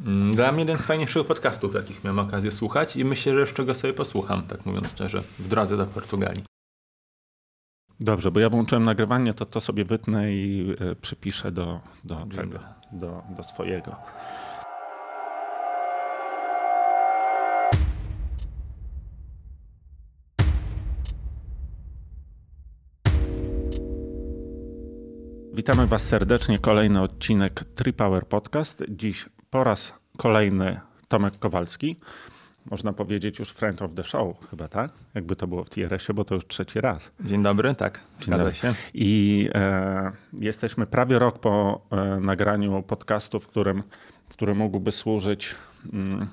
Mm, dla mnie jeden z fajniejszych podcastów, jakich miałem okazję słuchać i myślę, że jeszcze go sobie posłucham, tak mówiąc szczerze, w drodze do Portugalii. Dobrze, bo ja włączyłem nagrywanie, to to sobie wytnę i y, przypiszę do, do, tego, do, do swojego. Witamy Was serdecznie. Kolejny odcinek Tripower Podcast. Dziś po raz kolejny Tomek Kowalski. Można powiedzieć już friend of the show, chyba tak? Jakby to było w TRS-ie, bo to już trzeci raz. Dzień dobry, tak, zgadza się. I e, jesteśmy prawie rok po e, nagraniu podcastu, w którym, który mógłby służyć, mm,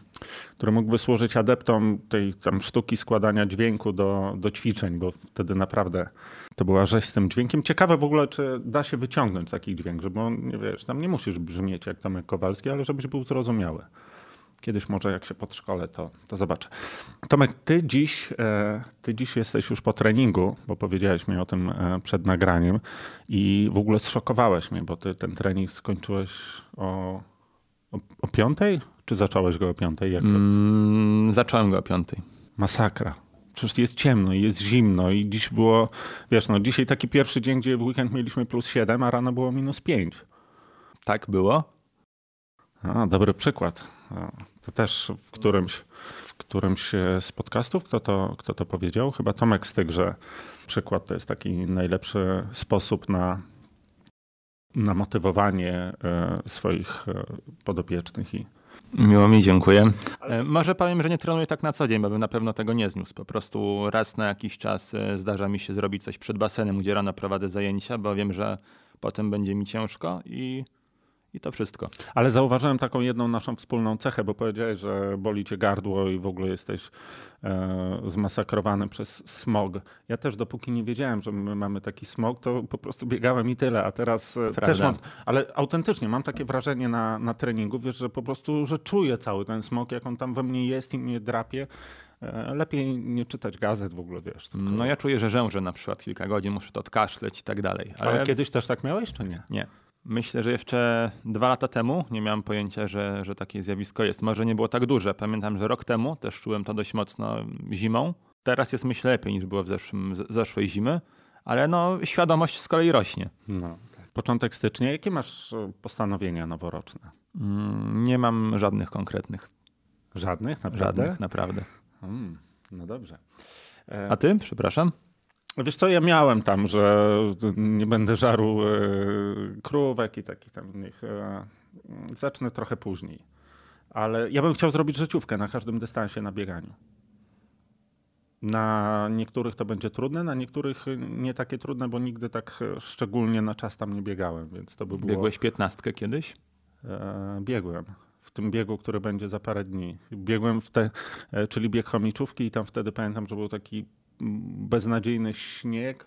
który mógłby służyć adeptom tej tam sztuki składania dźwięku do, do ćwiczeń, bo wtedy naprawdę to była rzeź z tym dźwiękiem. Ciekawe w ogóle, czy da się wyciągnąć taki dźwięk, żeby on, nie wiesz, tam nie musisz brzmieć jak Tomek Kowalski, ale żebyś był zrozumiały. Kiedyś może jak się podszkolę, to, to zobaczę. Tomek, ty dziś, e, ty dziś jesteś już po treningu, bo powiedziałeś mi o tym e, przed nagraniem i w ogóle zszokowałeś mnie, bo ty ten trening skończyłeś o, o, o piątej? Czy zacząłeś go o piątej? Jak mm, zacząłem go o piątej. Masakra. Przecież jest ciemno i jest zimno i dziś było, wiesz, no dzisiaj taki pierwszy dzień, gdzie w weekend mieliśmy plus 7, a rano było minus 5. Tak było? A, dobry przykład. To też w którymś, w którymś z podcastów, kto to, kto to powiedział? Chyba Tomek Styk, że przykład to jest taki najlepszy sposób na, na motywowanie e, swoich e, podopiecznych i Miło mi, dziękuję. Ale... Może powiem, że nie trenuję tak na co dzień, bo bym na pewno tego nie zniósł. Po prostu raz na jakiś czas e, zdarza mi się zrobić coś przed basenem, gdzie rano prowadzę zajęcia, bo wiem, że potem będzie mi ciężko i i to wszystko. Ale zauważyłem taką jedną naszą wspólną cechę, bo powiedziałeś, że boli cię gardło i w ogóle jesteś e, zmasakrowany przez smog. Ja też dopóki nie wiedziałem, że my mamy taki smog, to po prostu biegałem i tyle, a teraz e, Prawda. też mam, ale autentycznie mam takie wrażenie na, na treningu, wiesz, że po prostu, że czuję cały ten smog, jak on tam we mnie jest i mnie drapie. E, lepiej nie czytać gazet w ogóle, wiesz. Tylko... No ja czuję, że rzężę na przykład kilka godzin, muszę to odkaszleć i tak dalej. Ale... ale kiedyś też tak miałeś, czy nie? Nie. Myślę, że jeszcze dwa lata temu nie miałem pojęcia, że, że takie zjawisko jest. Może nie było tak duże. Pamiętam, że rok temu też czułem to dość mocno zimą. Teraz jest myślę lepiej niż było w zeszłym, zeszłej zimy, ale no, świadomość z kolei rośnie. No, tak. Początek stycznia. Jakie masz e, postanowienia noworoczne? Mm, nie mam żadnych konkretnych. Żadnych? Naprawdę? Żadnych, naprawdę. Hmm, no dobrze. E... A ty? Przepraszam. Wiesz co, ja miałem tam, że nie będę żarł e, krówek i takich tam innych. E, zacznę trochę później. Ale ja bym chciał zrobić życiówkę na każdym dystansie na bieganiu. Na niektórych to będzie trudne, na niektórych nie takie trudne, bo nigdy tak szczególnie na czas tam nie biegałem, więc to by było... Biegłeś piętnastkę kiedyś? E, biegłem. W tym biegu, który będzie za parę dni. Biegłem w te, czyli bieg chomiczówki i tam wtedy pamiętam, że był taki beznadziejny śnieg.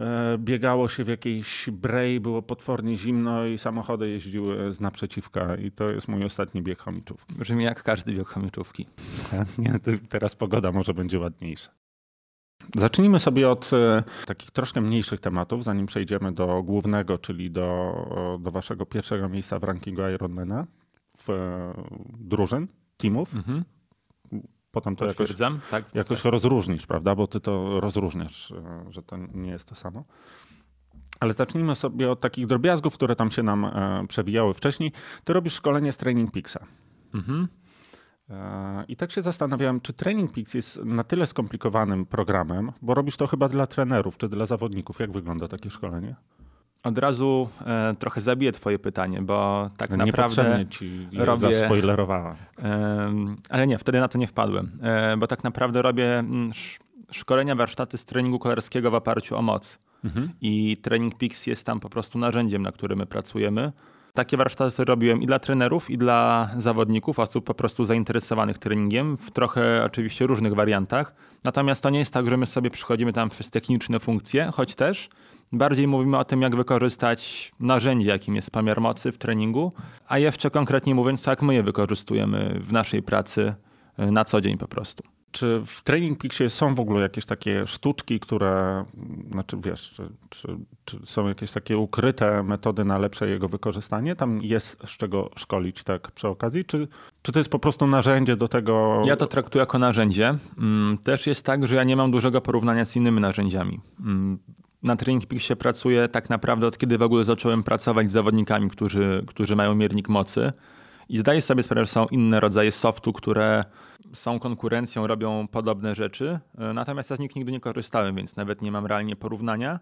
E, biegało się w jakiejś brej, było potwornie zimno i samochody jeździły z naprzeciwka i to jest mój ostatni bieg chomiczówki. Brzmi jak każdy bieg chomiczówki. Nie, teraz pogoda może będzie ładniejsza. Zacznijmy sobie od e, takich troszkę mniejszych tematów, zanim przejdziemy do głównego, czyli do, do waszego pierwszego miejsca w rankingu Ironmana w e, drużyn, teamów. Mhm potem to jakoś, tak, jakoś tak. rozróżnisz, prawda? Bo ty to rozróżniasz, e, że to nie jest to samo. Ale zacznijmy sobie od takich drobiazgów, które tam się nam e, przewijały wcześniej. Ty robisz szkolenie z Training Peaksa. Mhm. E, I tak się zastanawiałem, czy Training Peaks jest na tyle skomplikowanym programem, bo robisz to chyba dla trenerów czy dla zawodników. Jak wygląda takie szkolenie? Od razu e, trochę zabiję twoje pytanie, bo tak no naprawdę ci robię... zaspoilerowałem. E, ale nie, wtedy na to nie wpadłem, e, bo tak naprawdę robię mm, szkolenia, warsztaty z treningu kolarskiego w oparciu o moc. Mhm. I Training Peaks jest tam po prostu narzędziem, na którym my pracujemy. Takie warsztaty robiłem i dla trenerów, i dla zawodników, osób po prostu zainteresowanych treningiem, w trochę oczywiście różnych wariantach. Natomiast to nie jest tak, że my sobie przychodzimy tam przez techniczne funkcje, choć też bardziej mówimy o tym, jak wykorzystać narzędzie, jakim jest pomiar mocy w treningu, a jeszcze konkretnie mówiąc, jak my je wykorzystujemy w naszej pracy e, na co dzień po prostu. Czy w Training Peaksie są w ogóle jakieś takie sztuczki, które, znaczy wiesz, czy, czy, czy, są jakieś takie ukryte metody na lepsze jego wykorzystanie? Tam jest z czego szkolić tak przy okazji? Czy, czy to jest po prostu narzędzie do tego? Ja to traktuję jako narzędzie. Mm, też jest tak, że ja nie mam dużego porównania z innymi narzędziami. Mm, na Training Peaksie pracuję tak naprawdę od kiedy w ogóle zacząłem pracować z zawodnikami, którzy, którzy mają miernik mocy. I zdaję sobie sprawę, że są inne rodzaje softu, które są konkurencją, robią podobne rzeczy. E, natomiast ja z nich nigdy nie korzystałem, więc nawet nie mam realnie porównania.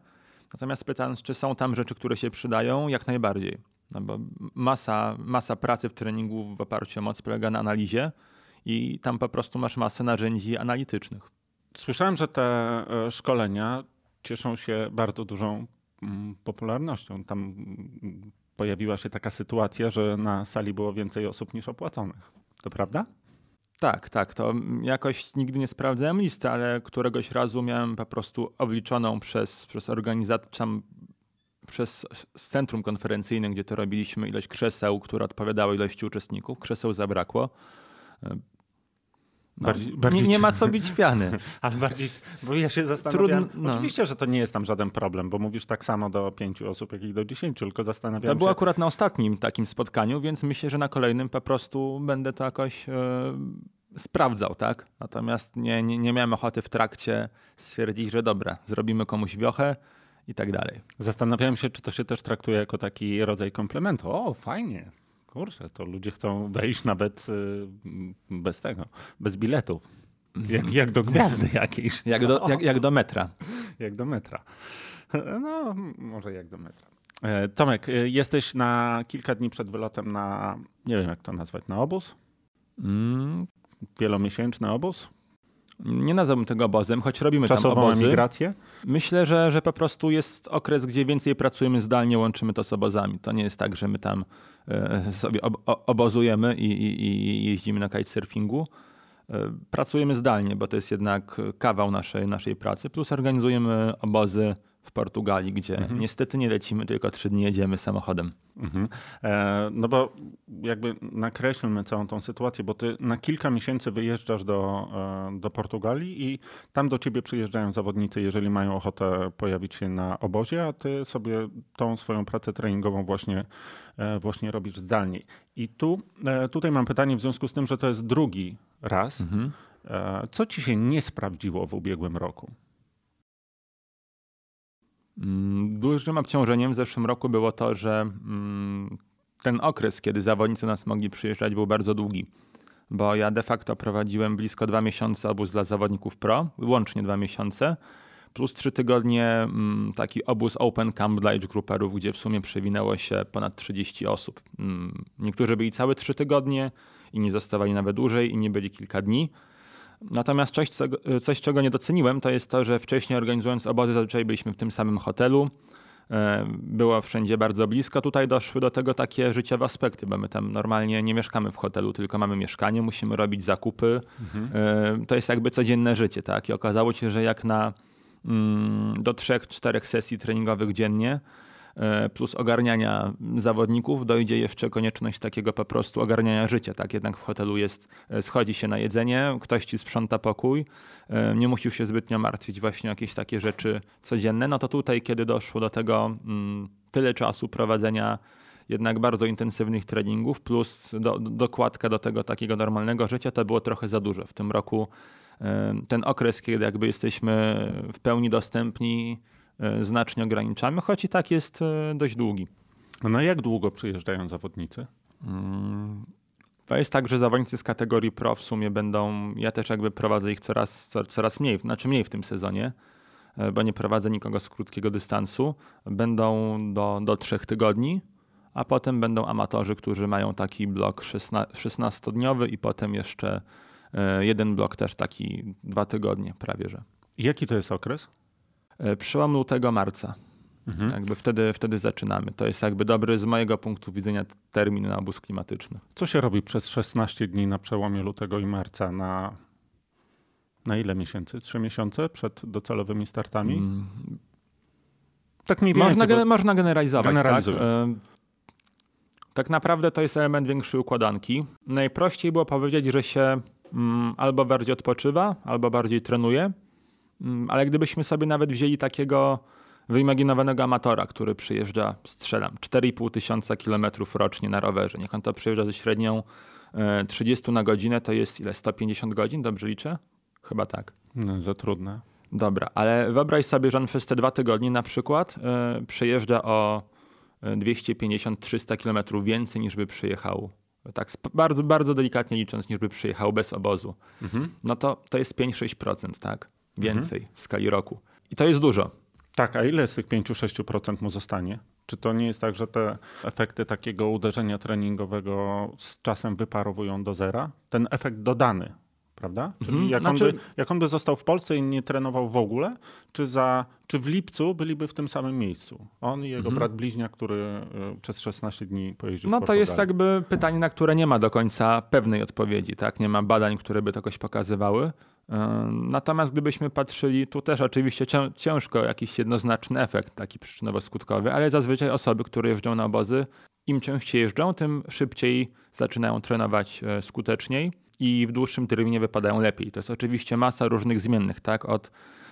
Natomiast pytając, czy są tam rzeczy, które się przydają, jak najbardziej. No bo masa, masa pracy w treningu w oparciu o moc polega na analizie i tam po prostu masz masę narzędzi analitycznych. Słyszałem, że te e, szkolenia cieszą się bardzo dużą mm, popularnością. Tam mm, pojawiła się taka sytuacja, że na sali było więcej osób niż opłaconych. To prawda? Tak, tak. To jakoś nigdy nie sprawdzałem listy, ale któregoś razu miałem po prostu obliczoną przez, przez organizator, przez centrum konferencyjne, gdzie to robiliśmy, ilość krzeseł, które odpowiadały ilości uczestników. Krzeseł zabrakło. No, bardziej, bardziej... Nie, nie, ma co bić piany. Ale bardziej, bo ja się zastanawiam. No. Oczywiście, że to nie jest tam żaden problem, bo mówisz tak samo do pięciu osób, jak i do dziesięciu, tylko zastanawiam to się. To było akurat na ostatnim takim spotkaniu, więc myślę, że na kolejnym po prostu będę to jakoś e, sprawdzał, tak? Natomiast nie, nie, nie miałem ochoty w trakcie stwierdzić, że dobra, zrobimy komuś wiochę i tak dalej. Zastanawiałem się, czy to się też traktuje jako taki rodzaj komplementu. O, fajnie, Kurczę, to ludzie chcą wejść nawet y, bez tego, bez biletów. Jak, jak do gwiazdy jakiejś. Jak do, jak, jak do metra. Jak do metra. No, może jak do metra. E, Tomek, y, jesteś na kilka dni przed wylotem na, nie wiem jak to nazwać, na obóz? Mm. Wielomiesięczny obóz? Nie nazwałbym tego obozem, choć robimy Czasową tam obozy. emigrację? Myślę, że, że po prostu jest okres, gdzie więcej pracujemy zdalnie, łączymy to z obozami. To nie jest tak, że my tam sobie obozujemy i, i, i jeździmy na kitesurfingu. E, pracujemy zdalnie, bo to jest jednak kawał naszej, naszej pracy, plus organizujemy obozy w Portugalii, gdzie mhm. niestety nie lecimy, tylko trzy dni jedziemy samochodem. Mhm. E, no bo jakby nakreślmy całą tą sytuację, bo ty na kilka miesięcy wyjeżdżasz do, e, do Portugalii i tam do ciebie przyjeżdżają zawodnicy, jeżeli mają ochotę pojawić się na obozie, a ty sobie tą swoją pracę treningową właśnie, e, właśnie robisz zdalnie. I tu, tutaj mam pytanie w związku z tym, że to jest drugi raz. Mhm. Co ci się nie sprawdziło w ubiegłym roku? Mm, dużym obciążeniem w zeszłym roku było to, że mm, ten okres, kiedy zawodnicy nas mogli przyjeżdżać, był bardzo długi. Bo ja de facto prowadziłem blisko dwa miesiące obóz dla zawodników pro, łącznie dwa miesiące, plus trzy tygodnie mm, taki obóz Open Camp dla age grouperów, gdzie w sumie przewinęło się ponad 30 osób. Niektórzy byli całe trzy tygodnie, inni zostawali nawet dłużej, inni byli kilka dni. Natomiast coś, coś, czego nie doceniłem, to jest to, że wcześniej organizując obozy zazwyczaj byliśmy w tym samym hotelu. E, było wszędzie bardzo blisko. Tutaj doszły do tego takie życiowe aspekty, bo my tam normalnie nie mieszkamy w hotelu, tylko mamy mieszkanie, musimy robić zakupy. Mhm. E, to jest jakby codzienne życie, tak? I okazało się, że jak na mm, do trzech, czterech sesji treningowych dziennie plus ogarniania zawodników dojdzie jeszcze konieczność takiego po prostu ogarniania życia. Tak, jednak w hotelu jest, e, schodzi się na jedzenie, ktoś ci sprząta pokój, e, nie musisz się zbytnio martwić właśnie o jakieś takie rzeczy codzienne. No to tutaj, kiedy doszło do tego mm, tyle czasu prowadzenia jednak bardzo intensywnych treningów, plus do, dokładka do tego takiego normalnego życia, to było trochę za dużo. W tym roku ten okres, kiedy jakby jesteśmy w pełni dostępni, E, znacznie ograniczamy, choć i tak jest e, dość długi. A na jak długo przyjeżdżają zawodnicy? Mm, to jest tak, że zawodnicy z kategorii pro w sumie będą, ja też jakby prowadzę ich coraz, coraz mniej, znaczy mniej w tym sezonie, e, bo nie prowadzę nikogo z krótkiego dystansu. Będą do, do trzech tygodni, a potem będą amatorzy, którzy mają taki blok 16-dniowy i potem jeszcze jeden blok też taki dwa tygodnie prawie, że. Jaki to jest okres? E, przełom lutego marca. Mhm. Jakby wtedy, wtedy zaczynamy. To jest jakby dobry z mojego punktu widzenia termin na obóz klimatyczny. Co się robi przez 16 dni na przełomie lutego i marca na, na ile miesięcy? Trzy miesiące przed docelowymi startami? Mm. Tak mniej więcej. Można, bo... można generalizować. Tak? E, tak naprawdę to jest element większej układanki. Najprościej było powiedzieć, że się mm, albo bardziej odpoczywa, albo bardziej trenuje. Mm, ale gdybyśmy sobie nawet wzięli takiego wyimaginowanego amatora, który przyjeżdża, strzelam, 4,5 tysiąca kilometrów rocznie na rowerze. Niech on to przyjeżdża ze średnią 30 e, na godzinę, to jest ile? 150 godzin, dobrze liczę? Chyba tak. No, za trudne. Dobra, ale wyobraź sobie, że on przez te dwa tygodnie na przykład yy, przejeżdża o 250-300 km więcej niż by przyjechał, tak bardzo, bardzo delikatnie licząc, niż by przyjechał bez obozu. Mhm. No to, to jest 5-6%, tak? Więcej mhm. w skali roku. I to jest dużo. Tak, a ile z tych 5-6% mu zostanie? Czy to nie jest tak, że te efekty takiego uderzenia treningowego z czasem wyparowują do zera? Ten efekt dodany, prawda? Czyli mhm. jak, znaczy... on by, jak on by został w Polsce i nie trenował w ogóle, czy, za, czy w lipcu byliby w tym samym miejscu? On i jego mhm. brat bliźniak, który y, przez 16 dni pojeździł No to jest jakby pytanie, na które nie ma do końca pewnej odpowiedzi. Tak? Nie ma badań, które by to jakoś pokazywały. Natomiast gdybyśmy patrzyli, tu też oczywiście ciężko jakiś jednoznaczny efekt taki przyczynowo-skutkowy, ale zazwyczaj osoby, które jeżdżą na obozy, im częściej jeżdżą, tym szybciej zaczynają trenować e, skuteczniej i w dłuższym terminie wypadają lepiej. To jest oczywiście masa różnych zmiennych, tak? Od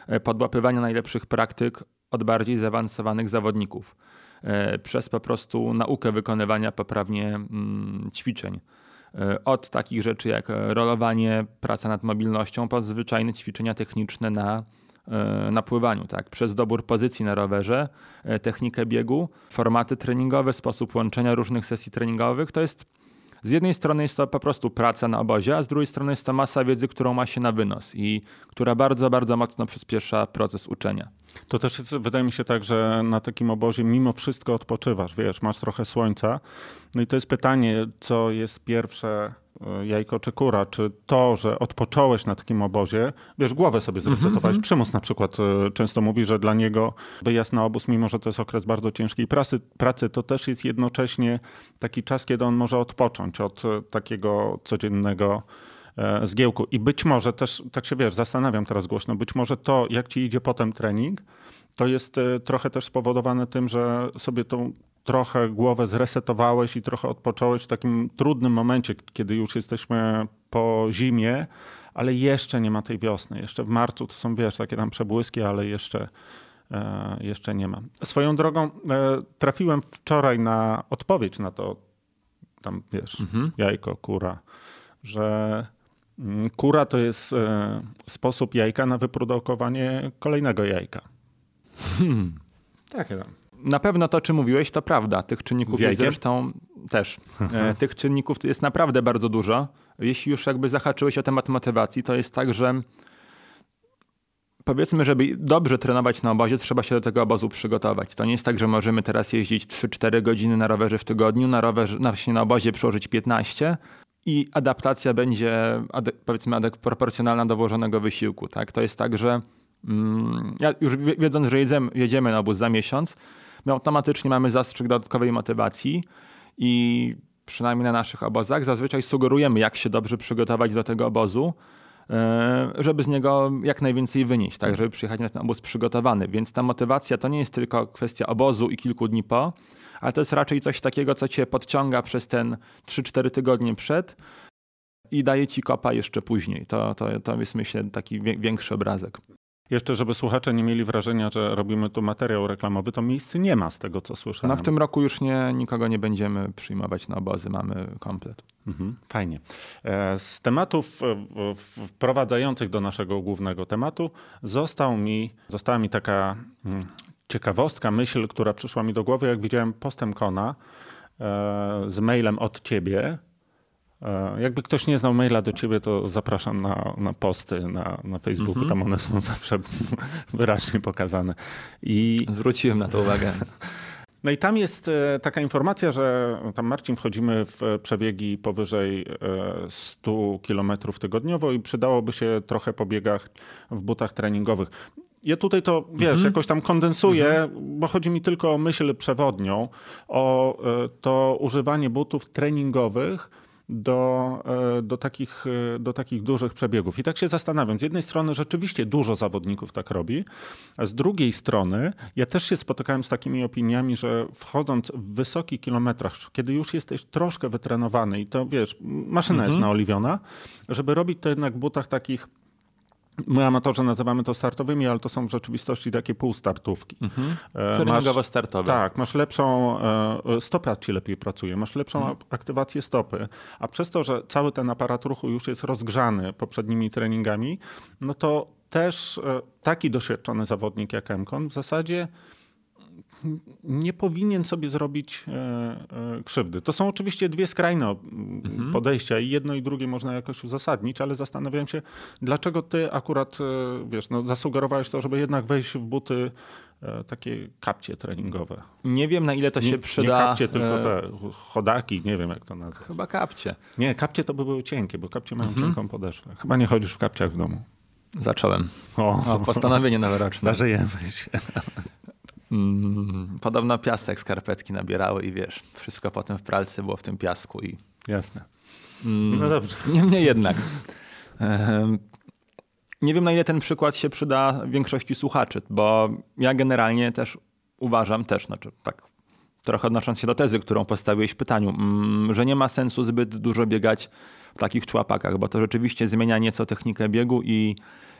e, podłapywania najlepszych praktyk, od bardziej zaawansowanych zawodników, e, przez po prostu naukę wykonywania poprawnie mm, ćwiczeń od takich rzeczy jak rolowanie, praca nad mobilnością, po zwyczajne ćwiczenia techniczne na, e, na pływaniu, tak? przez dobór pozycji na rowerze, e, technikę biegu, formaty treningowe, sposób łączenia różnych sesji treningowych. To jest z jednej strony jest to po prostu praca na obozie, a z drugiej strony jest to masa wiedzy, którą ma się na wynos i która bardzo, bardzo mocno przyspiesza proces uczenia. To też jest, wydaje mi się tak, że na takim obozie mimo wszystko odpoczywasz, wiesz, masz trochę słońca. No i to jest pytanie, co jest pierwsze jajko czy kura, czy to, że odpocząłeś na takim obozie, wiesz, głowę sobie zresetowałeś. Mm -hmm. Przymus na przykład e, często mówi, że dla niego wyjazd na obóz, mimo że to jest okres bardzo ciężkiej pracy, pracy, to też jest jednocześnie taki czas, kiedy on może odpocząć od e, takiego codziennego zgiełku. I być może też, tak się wiesz, zastanawiam teraz głośno, być może to, jak ci idzie potem trening, to jest trochę też spowodowane tym, że sobie tą trochę głowę zresetowałeś i trochę odpocząłeś w takim trudnym momencie, kiedy już jesteśmy po zimie, ale jeszcze nie ma tej wiosny. Jeszcze w marcu to są, wiesz, takie tam przebłyski, ale jeszcze, e, jeszcze nie ma. Swoją drogą e, trafiłem wczoraj na odpowiedź na to, tam wiesz, mhm. jajko, kura, że mm, kura to jest e, sposób jajka na wyprodukowanie kolejnego jajka. Hmm. Takie tam. Na pewno to, czy mówiłeś, to prawda. Tych czynników jest zresztą też. E, tych czynników jest naprawdę bardzo dużo. Jeśli już jakby zahaczyłeś o temat motywacji, to jest tak, że powiedzmy, żeby dobrze trenować na obozie, trzeba się do tego obozu przygotować. To nie jest tak, że możemy teraz jeździć 3-4 godziny na rowerze w tygodniu, na rowerze, na, na obozie przełożyć 15 i adaptacja będzie powiedzmy proporcjonalna do włożonego wysiłku. Tak? To jest tak, że mm, ja już wiedząc, że jedziemy, jedziemy na obóz za miesiąc, my automatycznie mamy zastrzyk dodatkowej motywacji i przynajmniej na naszych obozach zazwyczaj sugerujemy, jak się dobrze przygotować do tego obozu, e, żeby z niego jak najwięcej wynieść, tak, żeby przyjechać na ten obóz przygotowany. Więc ta motywacja to nie jest tylko kwestia obozu i kilku dni po, ale to jest raczej coś takiego, co cię podciąga przez ten 3-4 tygodnie przed i daje ci kopa jeszcze później. To, to, to jest myślę taki większy obrazek. Jeszcze, żeby słuchacze nie mieli wrażenia, że robimy tu materiał reklamowy, to miejsc nie ma z tego, co słyszałem. No w tym roku już nie, nikogo nie będziemy przyjmować na obozy, mamy komplet. Mhm, fajnie. E, z tematów e, wprowadzających do naszego głównego tematu został mi, została mi taka mm, ciekawostka, myśl, która przyszła mi do głowy, jak widziałem postem Kona e, z mailem od ciebie, jakby ktoś nie znał maila do ciebie, to zapraszam na, na posty na, na Facebooku. -hmm. Tam one są zawsze wyraźnie pokazane. I... Zwróciłem na to uwagę. No i tam jest e, taka informacja, że tam Marcin wchodzimy w przebiegi powyżej 100 e, km tygodniowo i przydałoby się trochę pobiegach w butach treningowych. Ja tutaj to, wiesz, mm -hmm. jakoś tam kondensuję, mm -hmm. bo chodzi mi tylko o myśl przewodnią, o to używanie butów treningowych do, e, do, takich, e, do takich dużych przebiegów. I tak się zastanawiam, z jednej strony rzeczywiście dużo zawodników tak robi, a z drugiej strony ja też się spotykałem z takimi opiniami, że wchodząc w wysoki kilometraż, kiedy już jesteś troszkę wytrenowany i to wiesz, maszyna mhm. jest naoliwiona, żeby robić to jednak w butach takich My amatorzy nazywamy to startowymi, ale to są w rzeczywistości takie półstartówki. Mhm. E, startowe. Tak, masz lepszą, e, stopa ci lepiej pracuje, masz lepszą mhm. aktywację stopy, a przez to, że cały ten aparat ruchu już jest rozgrzany poprzednimi treningami, no to też e, taki doświadczony zawodnik jak Emkon w zasadzie nie powinien sobie zrobić e, e, krzywdy. To są oczywiście dwie skrajne mhm. podejścia i jedno i drugie można jakoś uzasadnić, ale zastanawiam się, dlaczego ty akurat, e, wiesz, no, zasugerowałeś to, żeby jednak wejść w buty takie kapcie treningowe. Nie wiem, na ile to się nie, przyda. Nie kapcie, tylko te chodaki, nie wiem jak to nazwać. Chyba kapcie. Nie, kapcie to by były cienkie, bo kapcie mają mhm. cienką podeszwę. Chyba nie chodzisz w kapciach w domu. Zacząłem. O, o postanowienie noworoczne. Darzejemy się. Mm, podobno piasek skarpetki nabierały i wiesz, wszystko potem w pralce było w tym piasku i... Jasne. Mm, no dobrze. Niemniej jednak. Nie wiem, na ile ten przykład się przyda większości słuchaczy, bo ja generalnie też uważam, też, znaczy tak trochę odnosząc się do tezy, którą postawiłeś w pytaniu, mm, że nie ma sensu zbyt dużo biegać w takich człapakach, bo to rzeczywiście zmienia nieco technikę biegu i,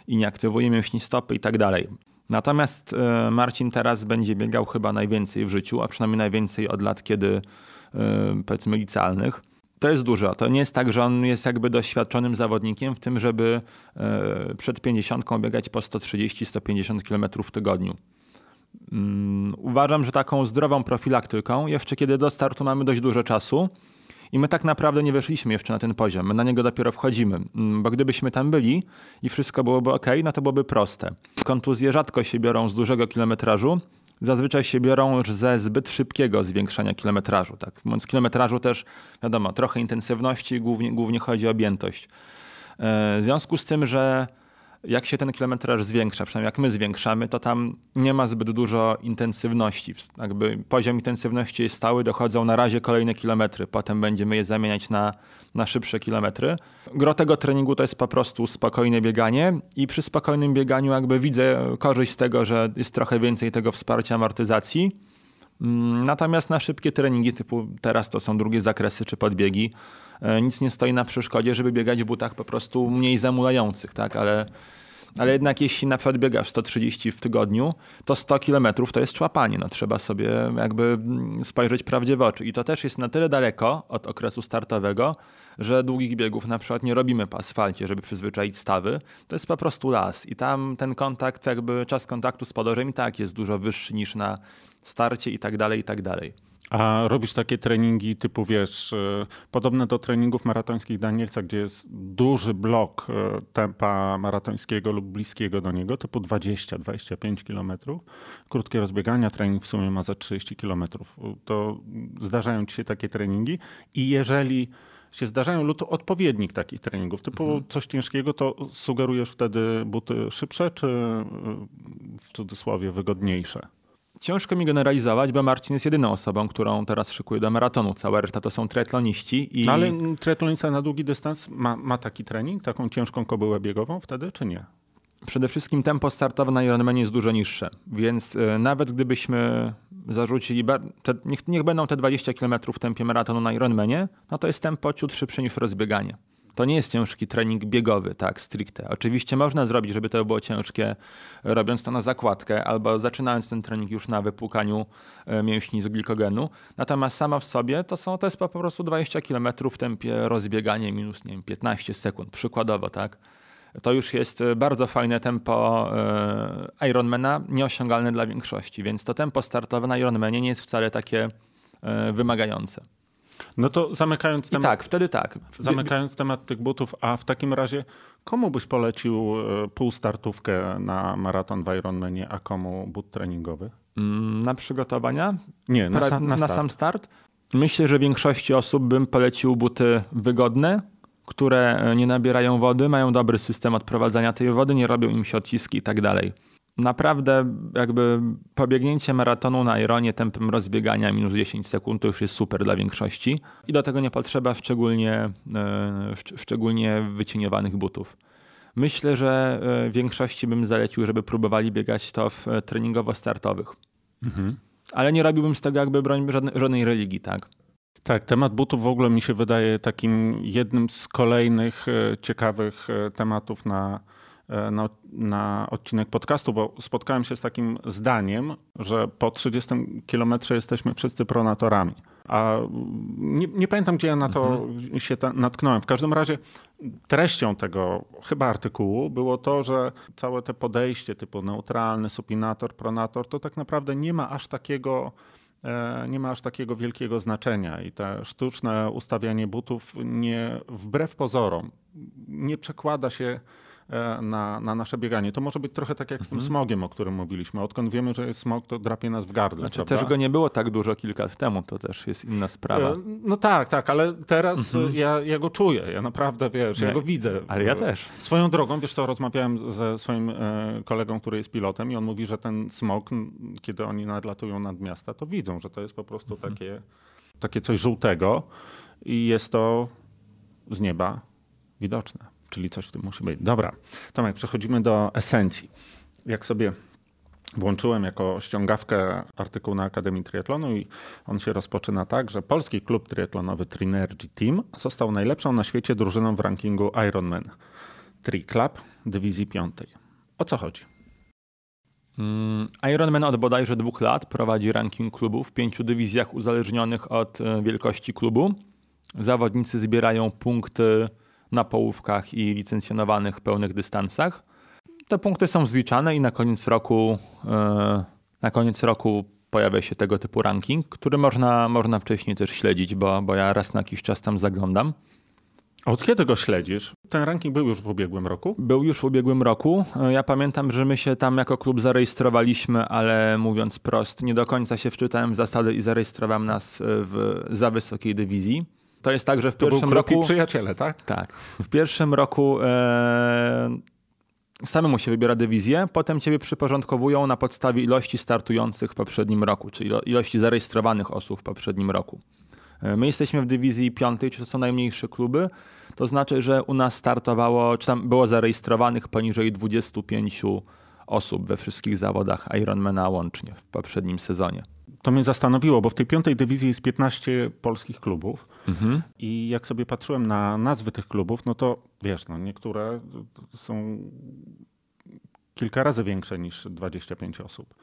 i nie aktywuje mięśni stopy i tak dalej. Natomiast e, Marcin teraz będzie biegał chyba najwięcej w życiu, a przynajmniej najwięcej od lat, kiedy e, powiedzmy licealnych. To jest dużo. To nie jest tak, że on jest jakby doświadczonym zawodnikiem w tym, żeby e, przed 50 biegać po 130-150 km w tygodniu. Mm, uważam, że taką zdrową profilaktyką, jeszcze kiedy do startu mamy dość dużo czasu, i my tak naprawdę nie weszliśmy jeszcze na ten poziom. My na niego dopiero wchodzimy. Mm, bo gdybyśmy tam byli i wszystko byłoby ok, no to byłoby proste. Kontuzje rzadko się biorą z dużego kilometrażu. Zazwyczaj się biorą ze zbyt szybkiego zwiększania kilometrażu. Tak? Mówiąc kilometrażu też, wiadomo, trochę intensywności, głównie, głównie chodzi o objętość. E, w związku z tym, że jak się ten kilometraż zwiększa, przynajmniej jak my zwiększamy, to tam nie ma zbyt dużo intensywności. Jakby poziom intensywności jest stały, dochodzą na razie kolejne kilometry, potem będziemy je zamieniać na, na szybsze kilometry. Gro tego treningu to jest po prostu spokojne bieganie i przy spokojnym bieganiu jakby widzę korzyść z tego, że jest trochę więcej tego wsparcia amortyzacji. Mm, natomiast na szybkie treningi typu teraz to są drugie zakresy czy podbiegi, E, nic nie stoi na przeszkodzie, żeby biegać w butach po prostu mniej zamulających, tak? Ale, ale jednak jeśli na przykład biegasz 130 w tygodniu, to 100 kilometrów to jest człapanie. No, trzeba sobie jakby mm, spojrzeć prawdzie w oczy. I to też jest na tyle daleko od okresu startowego, że długich biegów na przykład nie robimy po asfalcie, żeby przyzwyczaić stawy. To jest po prostu las i tam ten kontakt, jakby czas kontaktu z podorem i tak jest dużo wyższy niż na starcie i tak dalej, i tak dalej. A robisz takie treningi typu, wiesz, e, podobne do treningów maratońskich Danielsa, gdzie jest duży blok e, tempa maratońskiego lub bliskiego do niego, typu 20-25 km. Krótkie rozbiegania, trening w sumie ma za 30 km. To zdarzają ci się takie treningi i jeżeli się zdarzają lub odpowiednik takich treningów, typu mhm. coś ciężkiego, to sugerujesz wtedy buty szybsze, czy e, w cudzysłowie wygodniejsze? Ciężko mi generalizować, bo Marcin jest jedyną osobą, którą teraz szykuje do maratonu. Cała reszta to są triatloniści. I... No ale triatlonista na długi dystans ma, ma taki trening, taką ciężką kobyłę biegową wtedy, czy nie? Przede wszystkim tempo startowe na Ironmanie jest dużo niższe, więc y, nawet gdybyśmy zarzucili, te, niech, niech, będą te 20 km w tempie maratonu na Ironmanie, no to jest tempo ciut szybsze niż rozbieganie. To nie jest ciężki trening biegowy, tak, stricte. Oczywiście można zrobić, żeby to było ciężkie, robiąc to na zakładkę albo zaczynając ten trening już na wypłukaniu e, mięśni z glikogenu. Natomiast sama w sobie to, są, to jest po prostu 20 km w tempie rozbieganie minus nie wiem, 15 sekund, przykładowo, tak. To już jest bardzo fajne tempo e, Ironmana, nieosiągalne dla większości, więc to tempo startowe na Ironmanie nie jest wcale takie e, wymagające. No to zamykając temat. I tak, wtedy tak. Zamykając temat tych butów, a w takim razie komu byś polecił e, półstartówkę na maraton w Ironmanie, a komu but treningowy? Mm, na przygotowania? Nie, na, sam, na, na sam start. Myślę, że większości osób bym polecił buty wygodne, które nie nabierają wody, mają dobry system odprowadzania tej wody, nie robią im się odciski i tak dalej. Naprawdę jakby pobiegnięcie maratonu na Ironie tempem rozbiegania minus 10 sekund to już jest super dla większości i do tego nie potrzeba szczególnie, e, szczególnie wycieniowanych butów. Myślę, że e, większości bym zalecił, żeby próbowali biegać to w e, treningowo-startowych. Mhm. Ale nie robiłbym z tego jakby broń żadnej, religii, tak? Tak, temat butów w ogóle mi się wydaje takim jednym z kolejnych ciekawych tematów na, na, na, odcinek podcastu, bo spotkałem się z takim zdaniem, że po 30 kilometrze jesteśmy wszyscy pronatorami. A nie, nie, pamiętam, gdzie ja na to mhm. się ta, natknąłem. W każdym razie treścią tego chyba artykułu było to, że całe te podejście typu neutralny, supinator, pronator, to tak naprawdę nie ma aż takiego e, nie ma aż takiego wielkiego znaczenia i te sztuczne ustawianie butów nie, wbrew pozorom, nie przekłada się E, na, na nasze bieganie. To może być trochę tak jak z tym mhm. smogiem, o którym mówiliśmy. Odkąd wiemy, że jest smog, to drapie nas w gardle. Znaczy prawda? też go nie było tak dużo kilka lat temu, to też jest inna sprawa. E, no tak, tak, ale teraz mhm. ja, ja go czuję. Ja naprawdę, wiesz, nie, ja go widzę. Ale ja też. Swoją drogą, wiesz to rozmawiałem ze swoim e, kolegą, który jest pilotem i on mówi, że ten smog, kiedy oni nadlatują nad miasta, to widzą, że to jest po prostu mhm. takie, takie coś żółtego i jest to z nieba widoczne czyli coś w tym musi być. Dobra, Tomek, przechodzimy do esencji. Jak sobie włączyłem jako ściągawkę artykuł na Akademii Triatlonu i on się rozpoczyna tak, że polski klub triatlonowy Trinergy Team został najlepszą na świecie drużyną w rankingu Ironman Tri Club dywizji piątej. O co chodzi? Mm, Ironman od bodajże dwóch lat prowadzi ranking klubów w pięciu dywizjach uzależnionych od e, wielkości klubu. Zawodnicy zbierają punkty na połówkach i licencjonowanych pełnych dystansach. Te punkty są zliczane i na koniec roku, e, na koniec roku pojawia się tego typu ranking, który można, można wcześniej też śledzić, bo, bo ja raz na jakiś czas tam zaglądam. Od kiedy go śledzisz? Ten ranking był już w ubiegłym roku? Był już w ubiegłym roku. E, ja pamiętam, że my się tam jako klub zarejestrowaliśmy, ale mówiąc prost, nie do końca się wczytałem w zasady i zarejestrowałem nas w za wysokiej dywizji. To jest tak, że w to pierwszym roku. przyjaciele, tak? Tak. W pierwszym roku e, samemu się wybiera dywizję, potem ciebie przyporządkowują na podstawie ilości startujących w poprzednim roku, czyli ilości zarejestrowanych osób w poprzednim roku. E, my jesteśmy w dywizji piątej, czy to są najmniejsze kluby. To znaczy, że u nas startowało, czy tam było zarejestrowanych poniżej 25 osób we wszystkich zawodach Ironmana łącznie w poprzednim sezonie to mnie zastanowiło, bo w tej piątej dywizji jest 15 polskich klubów mhm. i jak sobie patrzyłem na nazwy tych klubów, no to wiesz, no niektóre są kilka razy większe niż 25 osób.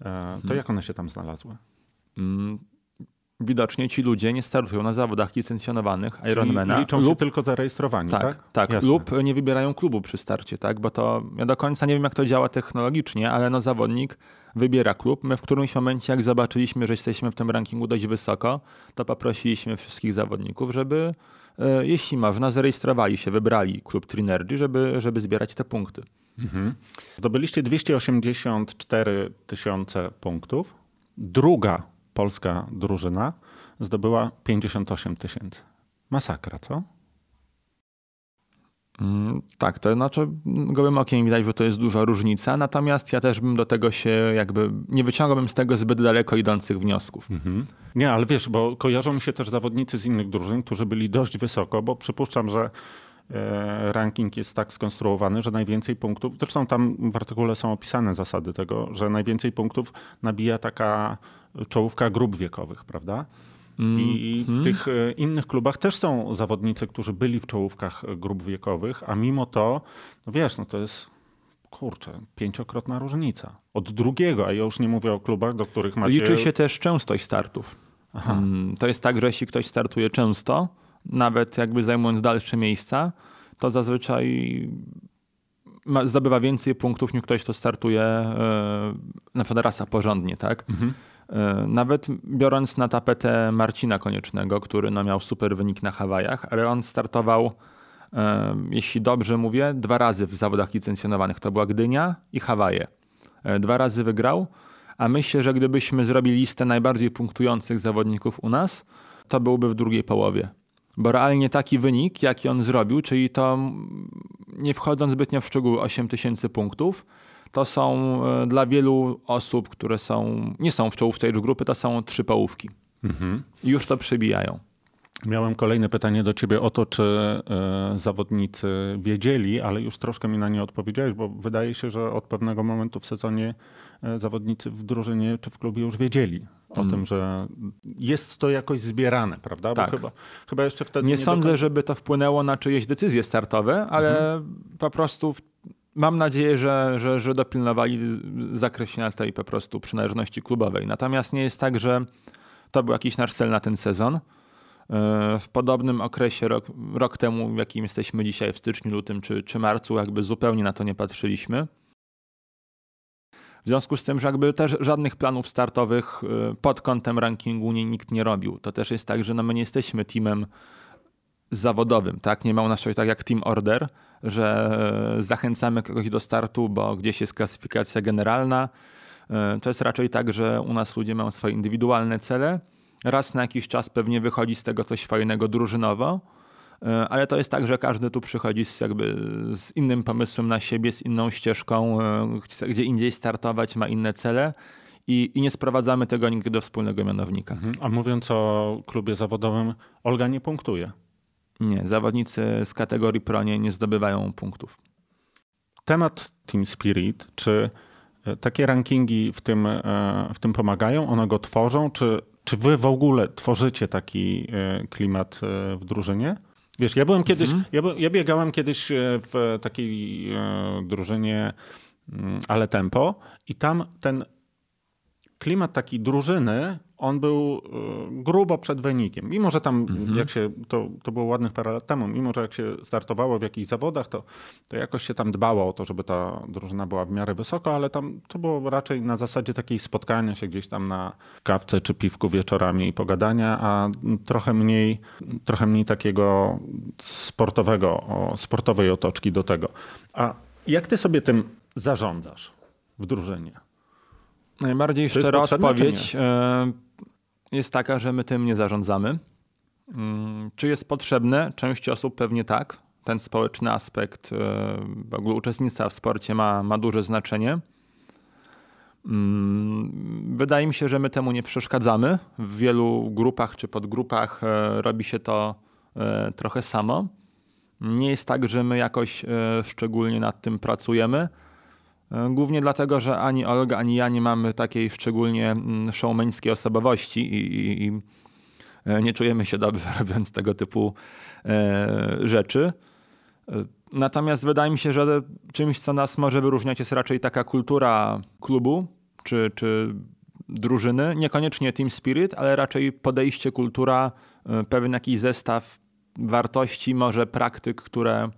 E, to mhm. jak one się tam znalazły? Widocznie ci ludzie nie startują na zawodach licencjonowanych Ironmana. liczą lub, się tylko zarejestrowani, tak? Tak, tak lub nie wybierają klubu przy starcie, tak? Bo to ja do końca nie wiem, jak to działa technologicznie, ale no zawodnik wybiera klub. My w którymś momencie, jak zobaczyliśmy, że jesteśmy w tym rankingu dość wysoko, to poprosiliśmy wszystkich zawodników, żeby e, jeśli można, zarejestrowali się, wybrali klub Trinergy, żeby, żeby zbierać te punkty. Mhm. Zdobyliście 284 tysiące punktów. Druga polska drużyna zdobyła 58 tysięcy. Masakra, co? Mm, tak, to znaczy gołym okiem widać, że to jest duża różnica, natomiast ja też bym do tego się jakby, nie wyciągałbym z tego zbyt daleko idących wniosków. Mhm. Nie, ale wiesz, bo kojarzą mi się też zawodnicy z innych drużyn, którzy byli dość wysoko, bo przypuszczam, że ranking jest tak skonstruowany, że najwięcej punktów, zresztą tam w artykule są opisane zasady tego, że najwięcej punktów nabija taka czołówka grup wiekowych, prawda? I w mm. tych e, innych klubach też są zawodnicy, którzy byli w czołówkach grup wiekowych, a mimo to, no wiesz, no to jest kurczę, pięciokrotna różnica. Od drugiego, a ja już nie mówię o klubach, do których macie... Liczy się też częstość startów. Aha. Mm, to jest tak, że jeśli ktoś startuje często, nawet jakby zajmując dalsze miejsca, to zazwyczaj zdobywa więcej punktów niż ktoś, kto startuje yy, na przykład rasa porządnie, tak? Mhm. E, nawet biorąc na tapetę Marcina Koniecznego, który no miał super wynik na Hawajach, ale on startował, e, jeśli dobrze mówię, dwa razy w zawodach licencjonowanych. To była Gdynia i Hawaje. E, dwa razy wygrał, a myślę, że gdybyśmy zrobili listę najbardziej punktujących zawodników u nas, to byłby w drugiej połowie. Bo realnie taki wynik, jaki on zrobił, czyli to nie wchodząc zbytnio w szczegóły 8 tysięcy punktów, to są e, dla wielu osób, które są, nie są w czołówce age grupy, to są trzy połówki. Mhm. Już to przebijają. Miałem kolejne pytanie do ciebie o to, czy e, zawodnicy wiedzieli, ale już troszkę mi na nie odpowiedziałeś, bo wydaje się, że od pewnego momentu w sezonie zawodnicy w drużynie czy w klubie już wiedzieli o mm. tym, że jest to jakoś zbierane, prawda? Tak. Bo chyba, chyba jeszcze wtedy. Nie, nie sądzę, żeby to wpłynęło na czyjeś decyzje startowe, ale mhm. po prostu mam nadzieję, że, że, że dopilnowali zakreślenia tej po prostu przynależności klubowej. Natomiast nie jest tak, że to był jakiś nasz cel na ten sezon. E, w podobnym okresie, rok, rok temu, w jakim jesteśmy dzisiaj, w styczniu, lutym czy, czy marcu, jakby zupełnie na to nie patrzyliśmy. W związku z tym, że jakby też żadnych planów startowych e, pod kątem rankingu nie, nikt nie robił. To też jest tak, że no my nie jesteśmy teamem zawodowym, tak? Nie ma u nas czegoś tak jak team order, że zachęcamy kogoś do startu, bo gdzieś jest klasyfikacja generalna. E, to jest raczej tak, że u nas ludzie mają swoje indywidualne cele raz na jakiś czas pewnie wychodzi z tego coś fajnego drużynowo, ale to jest tak, że każdy tu przychodzi z, jakby z innym pomysłem na siebie, z inną ścieżką, e, chce gdzie indziej startować, ma inne cele. I, I, nie sprowadzamy tego nigdy do wspólnego mianownika. Mhm. A mówiąc o klubie zawodowym, Olga nie punktuje. Nie, zawodnicy z kategorii pro nie, zdobywają punktów. Temat Team Spirit, czy e, takie rankingi w tym, w tym pomagają? One go tworzą? Czy czy wy w ogóle tworzycie taki e, klimat e, w drużynie? Wiesz, ja byłem kiedyś, mhm. ja, ja, biegałem kiedyś e, w takiej drużynie mm, Ale Tempo i tam ten klimat taki drużyny on był y, grubo przed wynikiem. Mimo, że tam mhm. jak się, to, to było ładnych parę lat temu, mimo, że jak się startowało w jakichś zawodach, to, to jakoś się tam dbało o to, żeby ta drużyna była w miarę wysoko, ale tam to było raczej na zasadzie takiej spotkania się gdzieś tam na kawce czy piwku wieczorami i pogadania, a trochę mniej, trochę mniej takiego sportowego, sportowej otoczki do tego. A jak ty sobie tym zarządzasz w drużynie? Najbardziej szczera odpowiedź e, jest taka, że my tym nie zarządzamy. Mm, czy jest potrzebne? Części osób pewnie tak. Ten społeczny aspekt e, w ogóle uczestnictwa w sporcie ma, ma duże znaczenie. Mm, wydaje mi się, że my temu nie przeszkadzamy. W wielu grupach czy podgrupach e, robi się to trochę samo. Nie jest tak, że my jakoś szczególnie nad tym pracujemy. E, głównie dlatego, że ani Olga, ani ja nie mamy takiej szczególnie mm, showmańskiej osobowości i, i, i e, nie czujemy się dobrze robiąc tego typu e, rzeczy. Natomiast wydaje mi się, że czymś, co nas może wyróżniać, jest raczej taka kultura klubu czy, czy drużyny. Niekoniecznie team spirit, ale raczej podejście, kultura, pewien jakiś zestaw wartości, może praktyk, które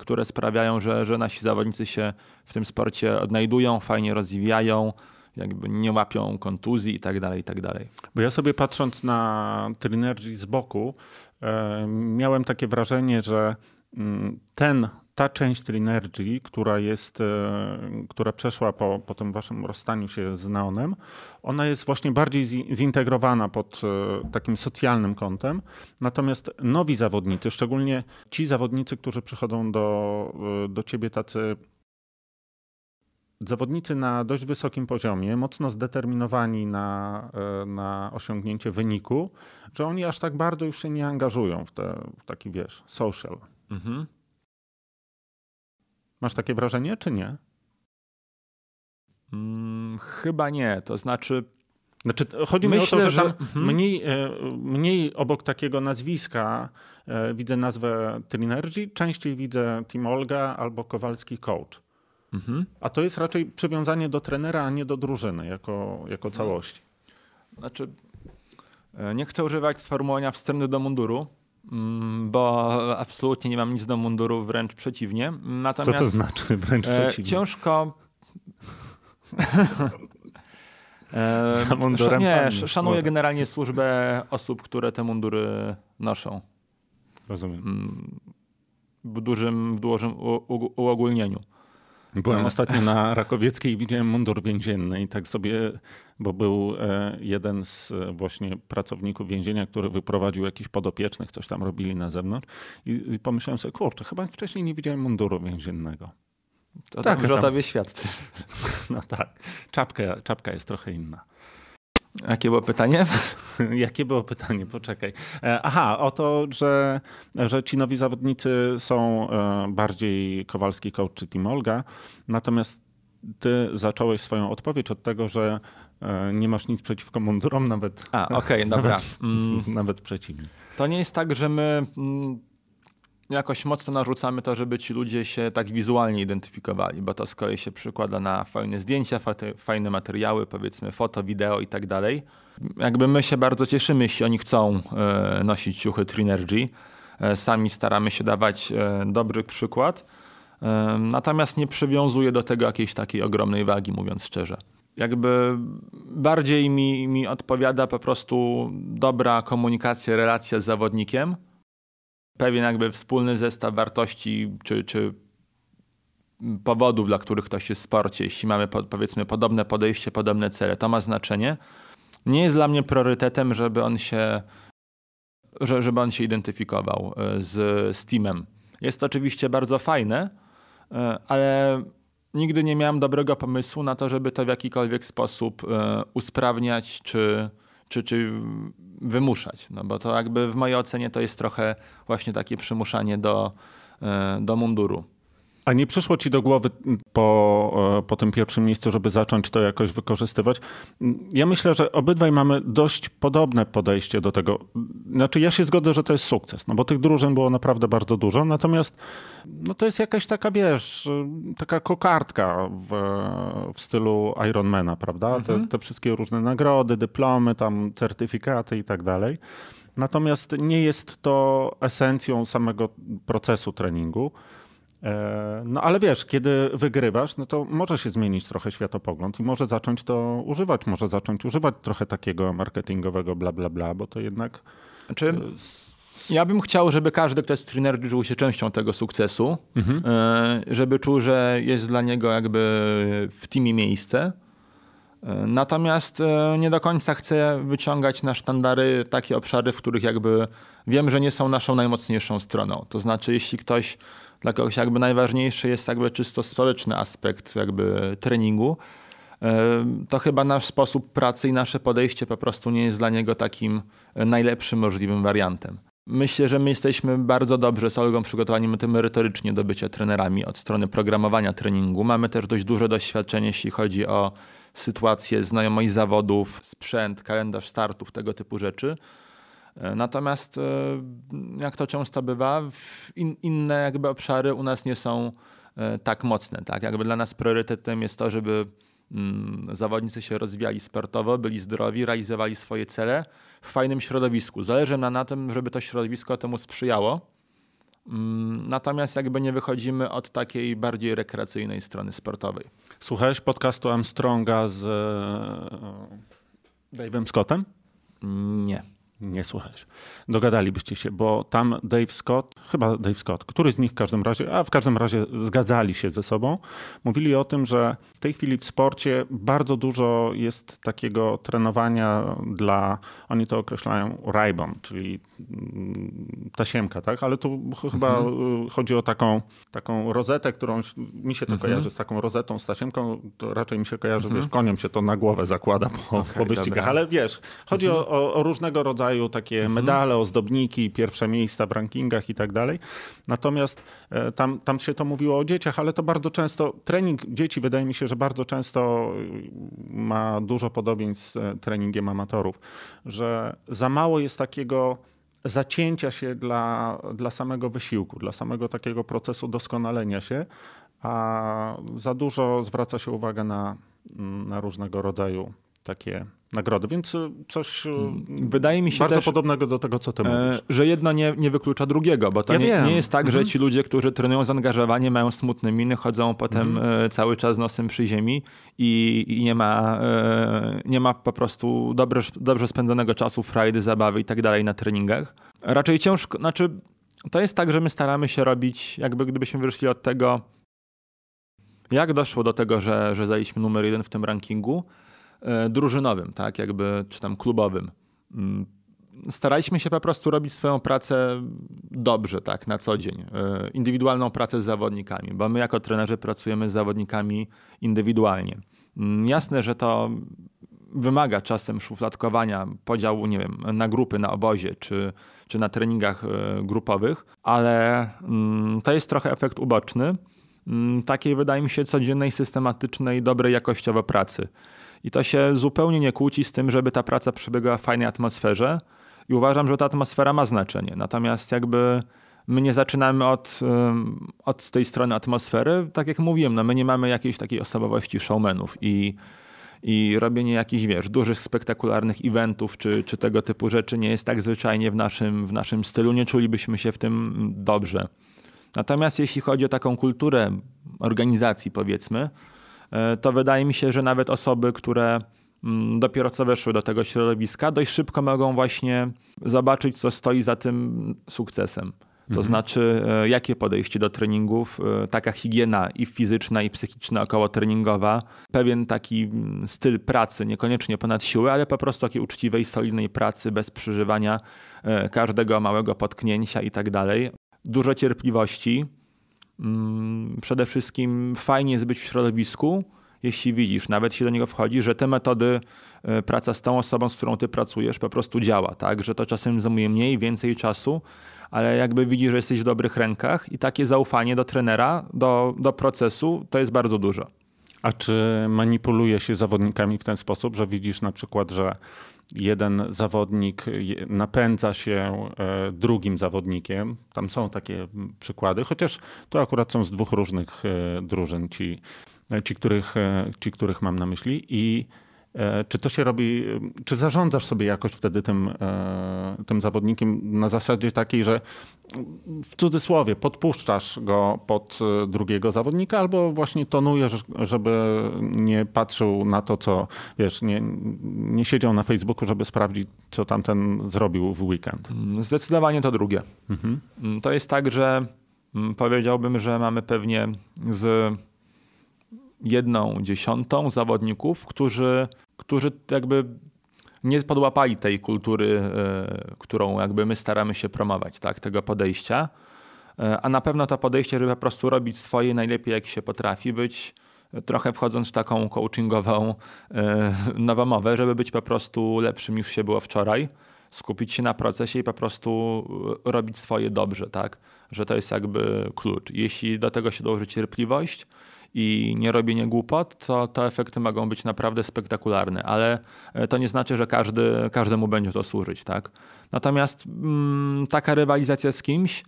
które sprawiają, że, że nasi zawodnicy się w tym sporcie odnajdują, fajnie rozwijają, jakby nie łapią kontuzji i tak dalej, i tak dalej. Bo ja sobie patrząc na Trinergy z boku, e, miałem takie wrażenie, że mm, ten ta część Trinergy, która jest, e, która przeszła po, po tym waszym rozstaniu się z Neonem, ona jest właśnie bardziej zintegrowana pod e, takim socjalnym kątem. Natomiast nowi zawodnicy, szczególnie ci zawodnicy, którzy przychodzą do, e, do ciebie tacy zawodnicy na dość wysokim poziomie, mocno zdeterminowani na, na osiągnięcie wyniku, że oni aż tak bardzo już się nie angażują w, te, w taki, wiesz, social. Mhm. Masz takie wrażenie, czy nie? Hmm, chyba nie. To znaczy. Znaczy, chodzi Myślę, mi o to, że, że mhm. mniej, e, mniej obok takiego nazwiska e, widzę nazwę Trinergy, częściej widzę Team Olga albo Kowalski Coach. Mhm. A to jest raczej przywiązanie do trenera, a nie do drużyny jako, jako całości. Znaczy, e, nie chcę używać sformułowania wstępny do munduru, bo absolutnie nie mam nic do munduru, wręcz przeciwnie. Natomiast, Co to znaczy wręcz e, przeciwnie? Ciężko... Za mundurem nie, szanuję generalnie służbę osób, które te mundury noszą. Rozumiem. Mm, w dużym, w dużym uogólnieniu. Byłem ostatnio na Rakowieckiej i widziałem mundur więzienny i tak sobie, bo był e, jeden z e, właśnie pracowników więzienia, który wyprowadził jakichś podopiecznych, coś tam robili na zewnątrz i pomyślałem sobie, kurczę, chyba wcześniej nie widziałem munduru więziennego. To tak, dobrze o tobie świadczy. No tak. Czapka, czapka jest trochę inna. Jakie było pytanie? Jakie było pytanie? Poczekaj. E, aha, o to, że, że ci nowi zawodnicy są e, bardziej Kowalski coach czy Team Olga. Natomiast ty zacząłeś swoją odpowiedź od tego, że e, nie masz nic przeciwko mundurom, nawet. A, okej, okay, dobra. Nawet, mm. nawet przeciwnie. To nie jest tak, że my mm, jakoś mocno narzucamy to, żeby ci ludzie się tak wizualnie identyfikowali, bo to z kolei się przykłada na fajne zdjęcia, fajne materiały, powiedzmy foto, wideo i tak dalej. Jakby my się bardzo cieszymy, jeśli oni chcą e, nosić ciuchy Trinergy. E, sami staramy się dawać e, dobry przykład, natomiast nie przywiązuję do tego jakiejś takiej ogromnej wagi, mówiąc szczerze jakby bardziej mi, mi odpowiada po prostu dobra komunikacja, relacja z zawodnikiem, pewien jakby wspólny zestaw wartości czy, czy powodów, dla których ktoś jest w sporcie, jeśli mamy powiedzmy podobne podejście, podobne cele, to ma znaczenie. Nie jest dla mnie priorytetem, żeby on się, żeby on się identyfikował e, z, z teamem. Jest to oczywiście bardzo fajne, e, ale nigdy nie miałem dobrego pomysłu na to, żeby to w jakikolwiek sposób e, usprawniać czy, czy, czy wymuszać. No bo to jakby w mojej ocenie to jest trochę właśnie takie przymuszanie do, e, do munduru. A nie przyszło ci do głowy po, e, po tym pierwszym miejscu, żeby zacząć to jakoś wykorzystywać? Ja myślę, że obydwaj mamy dość podobne podejście do tego. Znaczy, ja się zgodzę, że to jest sukces, no bo tych drużyn było naprawdę bardzo dużo, natomiast no to jest jakaś taka, wiesz, taka kokardka w, w stylu Ironmana, prawda? Mhm. Te, te wszystkie różne nagrody, dyplomy, tam certyfikaty i tak dalej. Natomiast nie jest to esencją samego procesu treningu. E, no ale wiesz, kiedy wygrywasz, no to może się zmienić trochę światopogląd i może zacząć to używać, może zacząć używać trochę takiego marketingowego bla bla bla, bo to jednak... Znaczy, e, ja bym chciał, żeby każdy, kto jest trener, czuł się częścią tego sukcesu, mhm. E, żeby czuł, że jest dla niego jakby w teamie miejsce. Natomiast nie do końca chcę wyciągać na sztandary takie obszary, w których jakby wiem, że nie są naszą najmocniejszą stroną. To znaczy, jeśli ktoś dla kogoś jakby najważniejszy jest jakby czysto społeczny aspekt jakby treningu, to chyba nasz sposób pracy i nasze podejście po prostu nie jest dla niego takim e, najlepszym możliwym wariantem. Myślę, że my jesteśmy bardzo dobrze z Olgą przygotowani merytorycznie do bycia trenerami od strony programowania treningu. Mamy też dość duże doświadczenie, jeśli chodzi o sytuację, znajomość zawodów, sprzęt, kalendarz startów, tego typu rzeczy. E, natomiast e, jak to często bywa, in, inne jakby obszary u nas nie są e, tak mocne. Tak? Jakby dla nas priorytetem jest to, żeby mm, zawodnicy się rozwijali sportowo, byli zdrowi, realizowali swoje cele w fajnym środowisku. Zależy nam na tym, żeby to środowisko temu sprzyjało. Mm, natomiast jakby nie wychodzimy od takiej bardziej rekreacyjnej strony sportowej. Słuchałeś podcastu Armstronga z Dave'em Scottem? Nie. Nie słuchajesz. Dogadalibyście się, bo tam Dave Scott, chyba Dave Scott, który z nich w każdym razie, a w każdym razie zgadzali się ze sobą, mówili o tym, że w tej chwili w sporcie bardzo dużo jest takiego trenowania dla, oni to określają ribon, czyli mm, tasiemka, tak? Ale tu chyba mhm. chodzi o taką, taką rozetę, którą mi się to mhm. kojarzy z taką rozetą, z tasiemką, to raczej mi się kojarzy, mhm. wiesz, koniem się to na głowę zakłada po, okay, po wyścigach, dobra. ale wiesz, chodzi mhm. o, o różnego rodzaju rodzaju takie mhm. medale, ozdobniki, pierwsze miejsca w rankingach i tak dalej. Natomiast e, tam, tam się to mówiło o dzieciach, ale to bardzo często, trening dzieci wydaje mi się, że bardzo często y, ma dużo podobieństw z e, treningiem amatorów, że za mało jest takiego zacięcia się dla, dla samego wysiłku, dla samego takiego procesu doskonalenia się, a za dużo zwraca się uwagę na, na różnego rodzaju takie nagrody, więc y, coś y, Wydaje mi się bardzo też, podobnego do tego, co ty e, mówisz. Że jedno nie, nie wyklucza drugiego, bo to ja nie, nie, jest tak, mhm. że ci ludzie, którzy trenują zaangażowanie, mają smutne miny, chodzą potem mhm. E, cały czas nosem przy ziemi i, i, nie, ma, e, nie ma po prostu dobrze, dobrze spędzonego czasu, frajdy, zabawy i tak dalej na treningach. Raczej ciężko, znaczy to jest tak, że my staramy się robić, jakby gdybyśmy wyszli od tego, jak doszło do tego, że, że zajęliśmy numer jeden w tym rankingu, E, drużynowym, tak, jakby, czy tam klubowym. Mm, staraliśmy się po prostu robić swoją pracę dobrze, tak, na co dzień. E, indywidualną pracę z zawodnikami, bo my jako trenerzy pracujemy z zawodnikami indywidualnie. Mm, jasne, że to wymaga czasem szufladkowania, podziału, nie wiem, na grupy na obozie czy, czy na treningach e, grupowych, ale mm, to jest trochę efekt uboczny takiej, wydaje mi się, codziennej, systematycznej, dobrej jakościowo pracy. I to się zupełnie nie kłóci z tym, żeby ta praca przebiegała w fajnej atmosferze. I uważam, że ta atmosfera ma znaczenie. Natomiast jakby my nie zaczynamy od, od tej strony atmosfery. Tak jak mówiłem, no my nie mamy jakiejś takiej osobowości showmenów i, i robienie jakichś, wiesz, dużych, spektakularnych eventów czy, czy tego typu rzeczy nie jest tak zwyczajnie w naszym, w naszym stylu. Nie czulibyśmy się w tym dobrze. Natomiast jeśli chodzi o taką kulturę organizacji, powiedzmy, to wydaje mi się, że nawet osoby, które mm, dopiero co weszły do tego środowiska, dość szybko mogą właśnie zobaczyć, co stoi za tym sukcesem. To mhm. znaczy, e, jakie podejście do treningów, e, taka higiena i fizyczna, i psychiczna, około treningowa, pewien taki mm, styl pracy, niekoniecznie ponad siłę, ale po prostu takiej uczciwej, solidnej pracy, bez przeżywania każdego małego potknięcia i tak dalej. Dużo cierpliwości, przede wszystkim fajnie jest być w środowisku, jeśli widzisz, nawet się do niego wchodzi, że te metody, e, praca z tą osobą, z którą ty pracujesz, po prostu działa, tak? Że to czasem zajmuje mniej, więcej czasu, ale jakby widzisz, że jesteś w dobrych rękach i takie zaufanie do trenera, do, do procesu, to jest bardzo dużo. A czy manipuluje się zawodnikami w ten sposób, że widzisz na przykład, że jeden zawodnik napędza się e, drugim zawodnikiem. Tam są takie przykłady, chociaż to akurat są z dwóch różnych e, drużyn, ci, ci, których, e, ci których mam na myśli. I E, czy to się robi, czy zarządzasz sobie jakoś wtedy tym, e, tym zawodnikiem na zasadzie takiej, że w cudzysłowie podpuszczasz go pod e, drugiego zawodnika, albo właśnie tonujesz, żeby nie patrzył na to, co wiesz, nie, nie siedział na Facebooku, żeby sprawdzić, co tamten zrobił w weekend? Zdecydowanie to drugie. Mhm. To jest tak, że mm, powiedziałbym, że mamy pewnie z jedną dziesiątą zawodników, którzy, którzy jakby nie podłapali tej kultury, e, którą jakby my staramy się promować, tak, tego podejścia. E, a na pewno to podejście, żeby po prostu robić swoje najlepiej jak się potrafi, być trochę wchodząc w taką coachingową e, nowomowę, żeby być po prostu lepszym niż się było wczoraj, skupić się na procesie i po prostu robić swoje dobrze, tak? Że to jest jakby klucz. Jeśli do tego się dołoży cierpliwość, i nie robienie głupot, to, to efekty mogą być naprawdę spektakularne, ale e, to nie znaczy, że każdy, każdemu będzie to służyć. Tak? Natomiast mm, taka rywalizacja z kimś,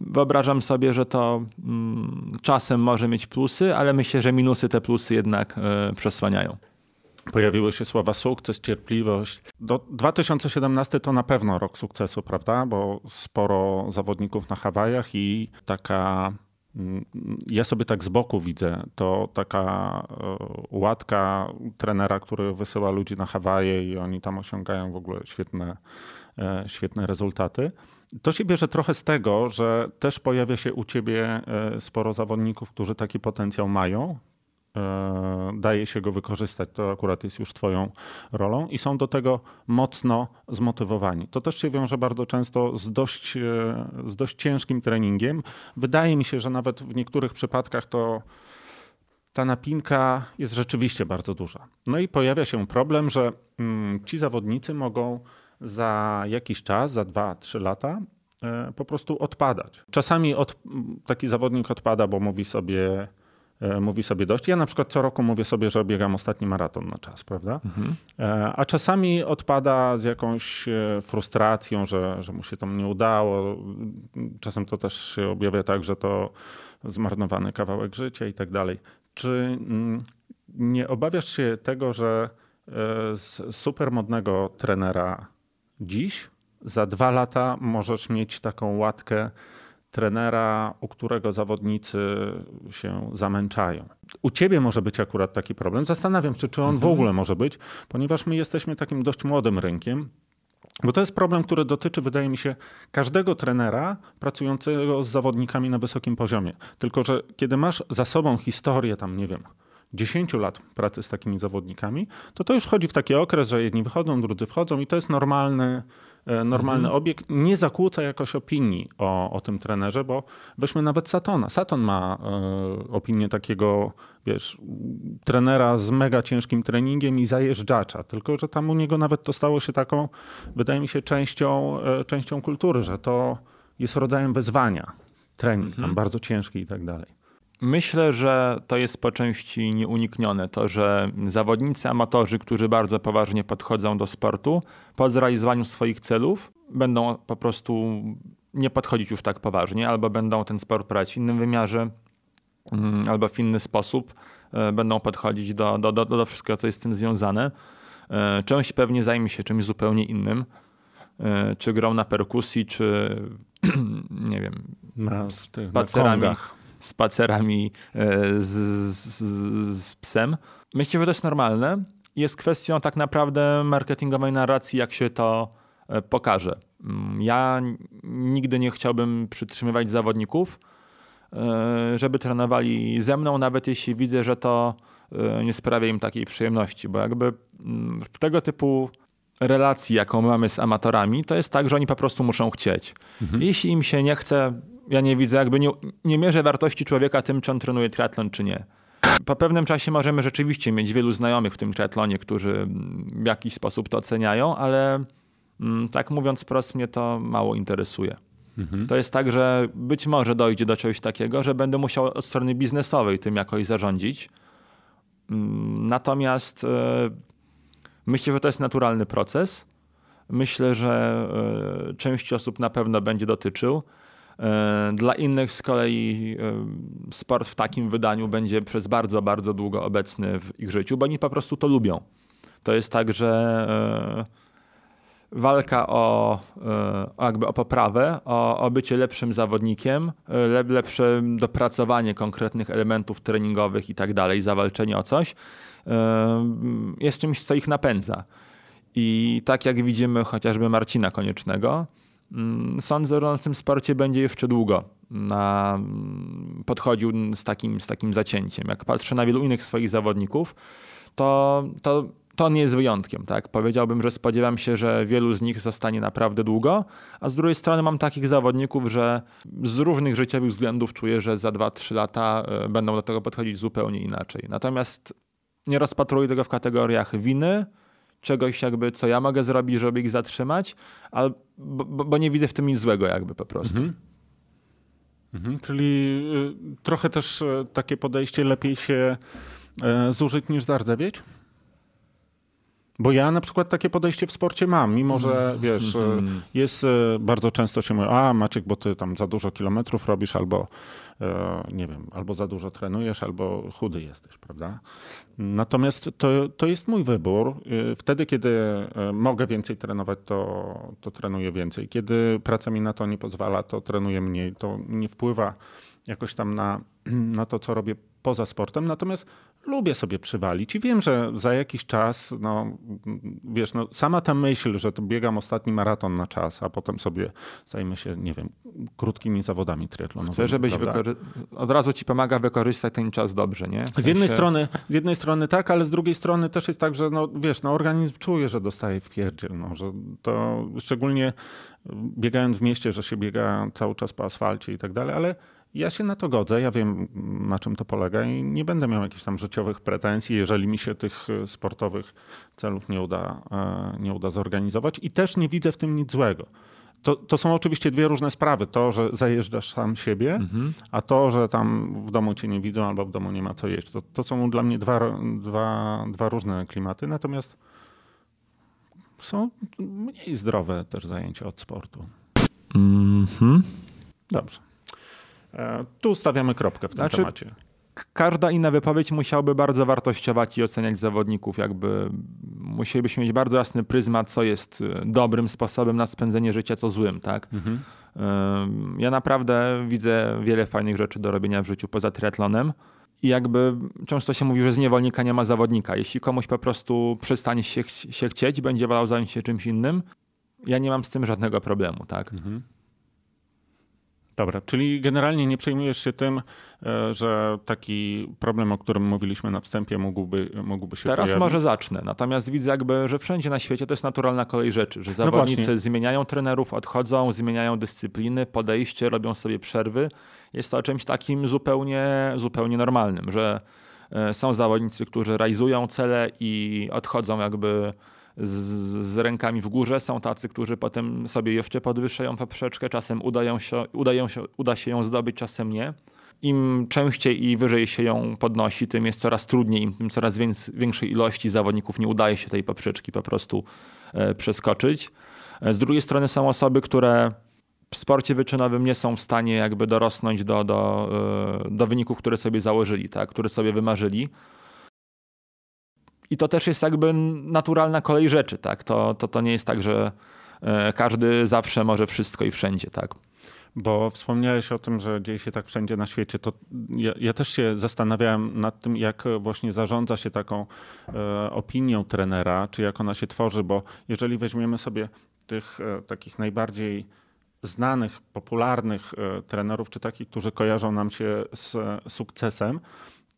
wyobrażam sobie, że to mm, czasem może mieć plusy, ale myślę, że minusy te plusy jednak y, przesłaniają. Pojawiły się słowa sukces, cierpliwość. Do 2017 to na pewno rok sukcesu, prawda? Bo sporo zawodników na Hawajach i taka ja sobie tak z boku widzę, to taka e, łatka trenera, który wysyła ludzi na Hawaje i oni tam osiągają w ogóle świetne, e, świetne rezultaty. To się bierze trochę z tego, że też pojawia się u ciebie e, sporo zawodników, którzy taki potencjał mają, daje się go wykorzystać, to akurat jest już Twoją rolą i są do tego mocno zmotywowani. To też się wiąże bardzo często z dość, e, z dość ciężkim treningiem. Wydaje mi się, że nawet w niektórych przypadkach to ta napinka jest rzeczywiście bardzo duża. No i pojawia się problem, że mm, ci zawodnicy mogą za jakiś czas, za 2-3 lata, e, po prostu odpadać. Czasami od, taki zawodnik odpada, bo mówi sobie, E, mówi sobie dość. Ja na przykład co roku mówię sobie, że biegam ostatni maraton na czas, prawda? Mhm. E, a czasami odpada z jakąś e, frustracją, że, że mu się tam nie udało. Czasem to też się objawia tak, że to zmarnowany kawałek życia i tak dalej. Czy mm, nie obawiasz się tego, że z supermodnego trenera dziś za dwa lata możesz mieć taką łatkę trenera, u którego zawodnicy się zamęczają. U ciebie może być akurat taki problem. Zastanawiam się, czy on mhm. w ogóle może być, ponieważ my jesteśmy takim dość młodym rynkiem. Bo to jest problem, który dotyczy, wydaje mi się, każdego trenera pracującego z zawodnikami na wysokim poziomie. Tylko, że kiedy masz za sobą historię, tam nie wiem, 10 lat pracy z takimi zawodnikami, to to już wchodzi w taki okres, że jedni wychodzą, drudzy wchodzą i to jest normalny, normalny mhm. obiekt. Nie zakłóca jakoś opinii o, o tym trenerze, bo weźmy nawet Satona. Saton ma e, opinię takiego, wiesz, trenera z mega ciężkim treningiem i zajeżdżacza, tylko że tam u niego nawet to stało się taką, wydaje mi się, częścią, e, częścią kultury, że to jest rodzajem wyzwania. Trening mhm. tam bardzo ciężki i tak dalej. Myślę, że to jest po części nieuniknione. To, że zawodnicy amatorzy, którzy bardzo poważnie podchodzą do sportu, po zrealizowaniu swoich celów będą po prostu nie podchodzić już tak poważnie, albo będą ten sport prowadzić w innym wymiarze, mm, albo w inny sposób e, będą podchodzić do, do, do, do wszystkiego, co jest z tym związane. E, część pewnie zajmie się czymś zupełnie innym, e, czy grą na perkusji, czy nie wiem, na, spacerami. Na spacerami e, z, z, z psem. Myślę, że to jest normalne. Jest kwestią tak naprawdę marketingowej narracji, jak się to e, pokaże. Mm, ja nigdy nie chciałbym przytrzymywać zawodników, e, żeby trenowali ze mną, nawet jeśli widzę, że to nie sprawia im takiej przyjemności, bo jakby mm, w tego typu relacji, jaką mamy z amatorami, to jest tak, że oni po prostu muszą chcieć. Mhm. Jeśli im się nie chce, ja nie widzę, jakby nie, nie mierzę wartości człowieka tym, czy on trenuje triatlon, czy nie. Po pewnym czasie możemy rzeczywiście mieć wielu znajomych w tym triatlonie, którzy w jakiś sposób to oceniają, ale mm, tak mówiąc prosto, mnie to mało interesuje. Mhm. To jest tak, że być może dojdzie do czegoś takiego, że będę musiał od strony biznesowej tym jakoś zarządzić. Mm, natomiast e, myślę, że to jest naturalny proces. Myślę, że e, części osób na pewno będzie dotyczył. E, dla innych z kolei e, sport w takim wydaniu będzie przez bardzo, bardzo długo obecny w ich życiu, bo oni po prostu to lubią. To jest tak, że e, walka o, jakby o poprawę, o, o bycie lepszym zawodnikiem, lepsze dopracowanie konkretnych elementów treningowych i tak dalej, zawalczenie o coś, jest czymś, co ich napędza. I tak jak widzimy chociażby Marcina Koniecznego, sądzę, że on w tym sporcie będzie jeszcze długo na, podchodził z takim, z takim zacięciem. Jak patrzę na wielu innych swoich zawodników, to, to, to on jest wyjątkiem. Tak? Powiedziałbym, że spodziewam się, że wielu z nich zostanie naprawdę długo, a z drugiej strony mam takich zawodników, że z różnych życiowych względów czuję, że za 2-3 lata e, będą do tego podchodzić zupełnie inaczej. Natomiast nie rozpatruję tego w kategoriach winy, czegoś jakby, co ja mogę zrobić, żeby ich zatrzymać, ale, bo, bo nie widzę w tym nic złego jakby po prostu. Mhm. Mhm, czyli y, trochę też y, takie podejście lepiej się y, zużyć niż zardzewieć? Bo ja na przykład takie podejście w sporcie mam, mimo że mm. wiesz, mm. jest bardzo często się mówi, a Maciek, bo ty tam za dużo kilometrów robisz, albo e, nie wiem, albo za dużo trenujesz, albo chudy jesteś, prawda? Natomiast to, to jest mój wybór. Wtedy, kiedy e, mogę więcej trenować, to, to trenuję więcej. Kiedy praca mi na to nie pozwala, to trenuję mniej. To nie wpływa jakoś tam na, na to, co robię poza sportem. Natomiast lubię sobie przywalić i wiem, że za jakiś czas, no wiesz, no, sama ta myśl, że to biegam ostatni maraton na czas, a potem sobie zajmę się, nie wiem, krótkimi zawodami triatlonowymi. Chcę, żebyś od razu ci pomaga wykorzystać ten czas dobrze, nie? W sensie... z, jednej strony, z jednej strony tak, ale z drugiej strony też jest tak, że no wiesz, no organizm czuje, że dostaje w pierdziel, no, że to szczególnie biegając w mieście, że się biega cały czas po asfalcie i tak dalej, ale ja się na to godzę, ja wiem na czym to polega i nie będę miał jakichś tam życiowych pretensji, jeżeli mi się tych e, sportowych celów nie uda, e, nie uda zorganizować i też nie widzę w tym nic złego. To, to są oczywiście dwie różne sprawy. To, że zajeżdżasz sam siebie, mhm. a to, że tam w domu cię nie widzą albo w domu nie ma co jeść. To, to są dla mnie dwa, dwa, dwa różne klimaty, natomiast są mniej zdrowe też zajęcia od sportu. Mhm. Dobrze. E, tu stawiamy kropkę w tym znaczy, temacie. Każda inna wypowiedź musiałaby bardzo wartościować i oceniać zawodników. Jakby musielibyśmy mieć bardzo jasny pryzmat, co jest e, dobrym sposobem na spędzenie życia, co złym. Tak? Mhm. Ja naprawdę widzę wiele fajnych rzeczy do robienia w życiu poza triatlonem. I jakby często się mówi, że z niewolnika nie ma zawodnika. Jeśli komuś po prostu przestanie się, się chcieć, będzie wolał zająć się czymś innym, ja nie mam z tym żadnego problemu, tak? Mhm. Dobra, czyli generalnie nie przejmujesz się tym, e, że taki problem, o którym mówiliśmy na wstępie, mógłby, mógłby się Teraz pojawić? może zacznę. Natomiast widzę jakby, że wszędzie na świecie to jest naturalna kolej rzeczy, że zawodnicy no zmieniają trenerów, odchodzą, zmieniają dyscypliny, podejście, robią sobie przerwy. Jest to czymś takim zupełnie, zupełnie normalnym, że e, są zawodnicy, którzy realizują cele i odchodzą jakby z, z, rękami w górze. Są tacy, którzy potem sobie jeszcze podwyższają poprzeczkę. Czasem udają się, udają się, uda się ją zdobyć, czasem nie. Im częściej i wyżej się ją podnosi, tym jest coraz trudniej, im coraz większej ilości zawodników nie udaje się tej poprzeczki po prostu e, przeskoczyć. E, z drugiej strony są osoby, które w sporcie wyczynowym nie są w stanie jakby dorosnąć do, do, e, do wyników, które sobie założyli, tak? które sobie wymarzyli. I to też jest jakby naturalna kolej rzeczy, tak? To, to, to nie jest tak, że e, każdy zawsze może wszystko i wszędzie, tak? Bo wspomniałeś o tym, że dzieje się tak wszędzie na świecie. To ja, ja też się zastanawiałem nad tym, jak właśnie zarządza się taką e, opinią trenera, czy jak ona się tworzy, bo jeżeli weźmiemy sobie tych e, takich najbardziej znanych, popularnych e, trenerów, czy takich, którzy kojarzą nam się z sukcesem,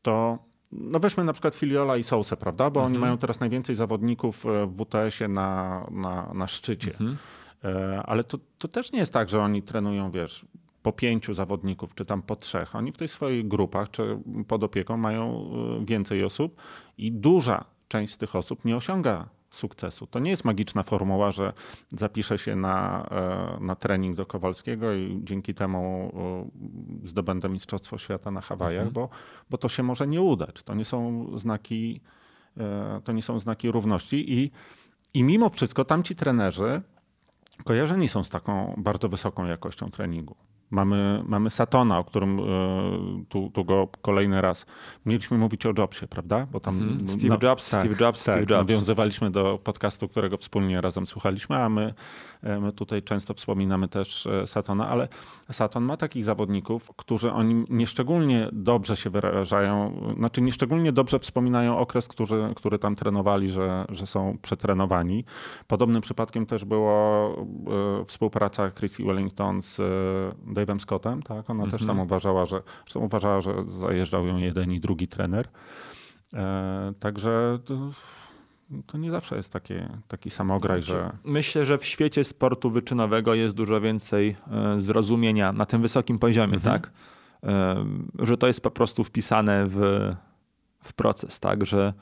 to no weźmy na przykład Filiola i Sousę, prawda? Bo mhm. oni mają teraz najwięcej zawodników e, w WTS-ie na, na, na szczycie. Mhm. E, ale to, to też nie jest tak, że oni trenują, wiesz, po pięciu zawodników, czy tam po trzech. Oni w tej swojej grupach, czy pod opieką mają e, więcej osób i duża część z tych osób nie osiąga sukcesu. To nie jest magiczna formuła, że zapiszę się na, e, na trening do Kowalskiego i dzięki temu e, zdobędę Mistrzostwo Świata na Hawajach, mhm. bo, bo to się może nie udać. To nie są znaki, e, to nie są znaki równości i, i mimo wszystko tamci trenerzy kojarzeni są z taką bardzo wysoką jakością treningu. Mamy, mamy Satona, o którym e, tu, tu go kolejny raz mieliśmy mówić o Jobsie, prawda? Bo tam, hmm. Steve no, Jobs, tak, Steve Jobs, tak, Steve Jobs. Nawiązywaliśmy do podcastu, którego wspólnie razem słuchaliśmy, a my, e, my tutaj często wspominamy też e, Satona, ale Saton ma takich zawodników, którzy oni nieszczególnie dobrze się wyrażają, znaczy nieszczególnie dobrze wspominają okres, który, który tam trenowali, że, że są przetrenowani. Podobnym przypadkiem też było współpraca Chrissy Wellington z Dave'em Scottem, tak? Ona też tam mhm. uważała, że, zresztą uważała, że zajeżdżał ją jeden i drugi trener. E, także to, to, nie zawsze jest takie, taki samograj, znaczy, że... Myślę, że w świecie sportu wyczynowego jest dużo więcej e, zrozumienia na tym wysokim poziomie, mhm. tak? E, że to jest po prostu wpisane w, w proces, tak? Że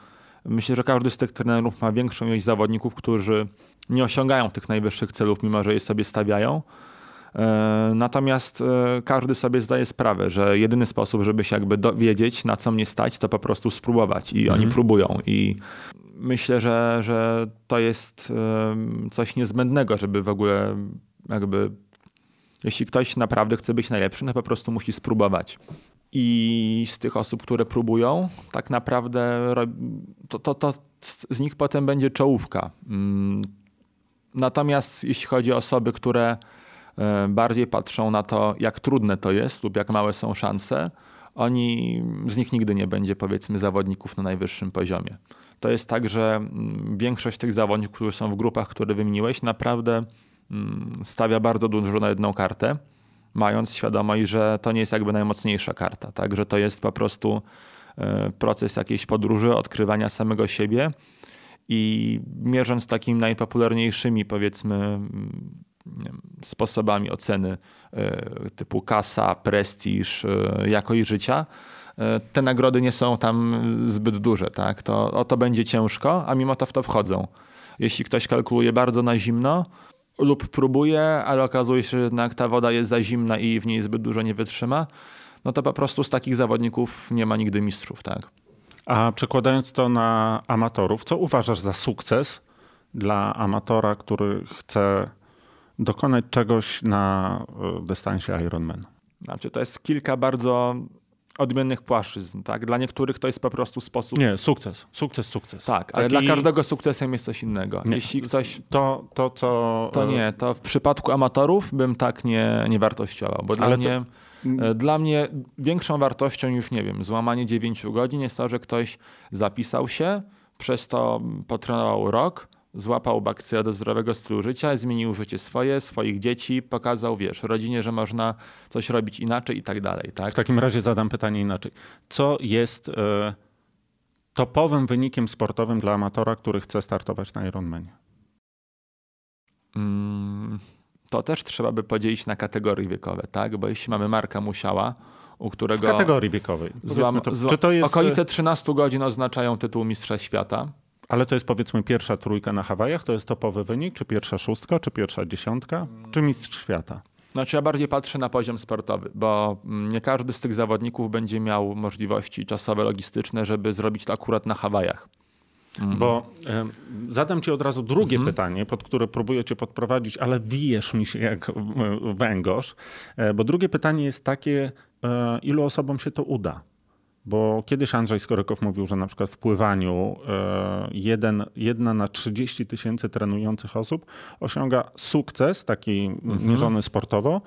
myślę, że każdy z tych trenerów ma większą ilość zawodników, którzy nie osiągają tych najwyższych celów, mimo że je sobie stawiają, natomiast e, każdy sobie zdaje sprawę, że jedyny sposób, żeby się jakby dowiedzieć, na co mnie stać, to po prostu spróbować. I mhm. oni próbują. I myślę, że, że to jest coś niezbędnego, żeby w ogóle jakby jeśli ktoś naprawdę chce być najlepszy, no po prostu musi spróbować. I z tych osób, które próbują, tak naprawdę to, to, to z nich potem będzie czołówka. Mm. Natomiast jeśli chodzi o osoby, które E, bardziej patrzą na to, jak trudne to jest lub jak małe są szanse, oni, z nich nigdy nie będzie powiedzmy zawodników na najwyższym poziomie. To jest tak, że mm, większość tych zawodników, którzy są w grupach, które wymieniłeś, naprawdę mm, stawia bardzo dużo na jedną kartę, mając świadomość, że to nie jest jakby najmocniejsza karta, tak? że to jest po prostu e, proces jakiejś podróży, odkrywania samego siebie i mierząc takimi najpopularniejszymi powiedzmy mm, sposobami oceny e, typu kasa, prestiż, e, jakość życia, e, te nagrody nie są tam zbyt duże. Tak? To, o to będzie ciężko, a mimo to w to wchodzą. Jeśli ktoś kalkuluje bardzo na zimno lub próbuje, ale okazuje się, że jednak ta woda jest za zimna i w niej zbyt dużo nie wytrzyma, no to po prostu z takich zawodników nie ma nigdy mistrzów. Tak? A przekładając to na amatorów, co uważasz za sukces dla amatora, który chce dokonać czegoś na e, dystansie Ironman? Znaczy, to jest kilka bardzo odmiennych płaszczyzn. Tak? Dla niektórych to jest po prostu sposób. Nie, sukces, sukces, sukces. Tak, ale Taki... dla każdego sukcesem jest coś innego. Nie, Jeśli ktoś. To, to co. To nie, to w przypadku amatorów bym tak nie, nie wartościował, bo dla mnie. To... E, dla mnie większą wartością już nie wiem, złamanie 9 godzin jest to, że ktoś zapisał się, przez to potrenował rok, złapał bakcję do zdrowego stylu życia, zmienił życie swoje, swoich dzieci, pokazał, wiesz, rodzinie, że można coś robić inaczej i tak dalej. Tak? W takim razie zadam pytanie inaczej. Co jest e, topowym wynikiem sportowym dla amatora, który chce startować na Ironmanie? Mm, to też trzeba by podzielić na kategorie wiekowe, tak? Bo jeśli mamy Marka Musiała, u którego... W kategorii wiekowej. Złam, to, czy to jest... Okolice 13 godzin oznaczają tytuł Mistrza Świata. Ale to jest powiedzmy pierwsza trójka na Hawajach, to jest topowy wynik, czy pierwsza szóstka, czy pierwsza dziesiątka, czy mistrz świata? Znaczy ja bardziej patrzę na poziom sportowy, bo mm, nie każdy z tych zawodników będzie miał możliwości czasowe, logistyczne, żeby zrobić to akurat na Hawajach. Mhm. Bo e, zadam ci od razu drugie mhm. pytanie, pod które próbuję cię podprowadzić, ale wijesz mi się jak węgorz. E, bo drugie pytanie jest takie, e, ilu osobom się to uda? Bo kiedyś Andrzej Skorykow mówił, że na przykład w pływaniu e, jeden, jedna na 30 tysięcy trenujących osób osiąga sukces, taki mhm. mierzony sportowo,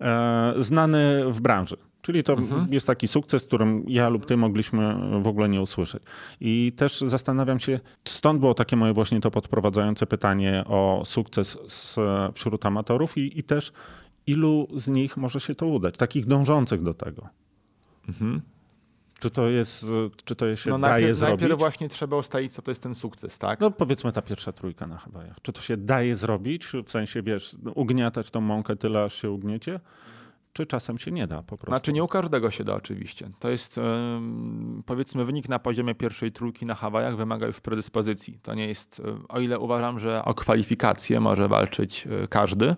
e, znany w branży. Czyli to mhm. jest taki sukces, którym ja lub ty mogliśmy w ogóle nie usłyszeć. I też zastanawiam się, stąd było takie moje właśnie to podprowadzające pytanie o sukces z, wśród amatorów i, i też ilu z nich może się to udać, takich dążących do tego. Mhm. Czy to jest, czy to się no, daje najpierw, zrobić? Najpierw właśnie trzeba ustalić, co to jest ten sukces, tak? No powiedzmy ta pierwsza trójka na Hawajach. Czy to się daje zrobić? W sensie, wiesz, ugniatać tą mąkę tyle, aż się ugniecie? Czy czasem się nie da po prostu? Znaczy nie u każdego się da oczywiście. To jest powiedzmy wynik na poziomie pierwszej trójki na Hawajach wymaga już predyspozycji. To nie jest, o ile uważam, że o kwalifikację może walczyć e, każdy,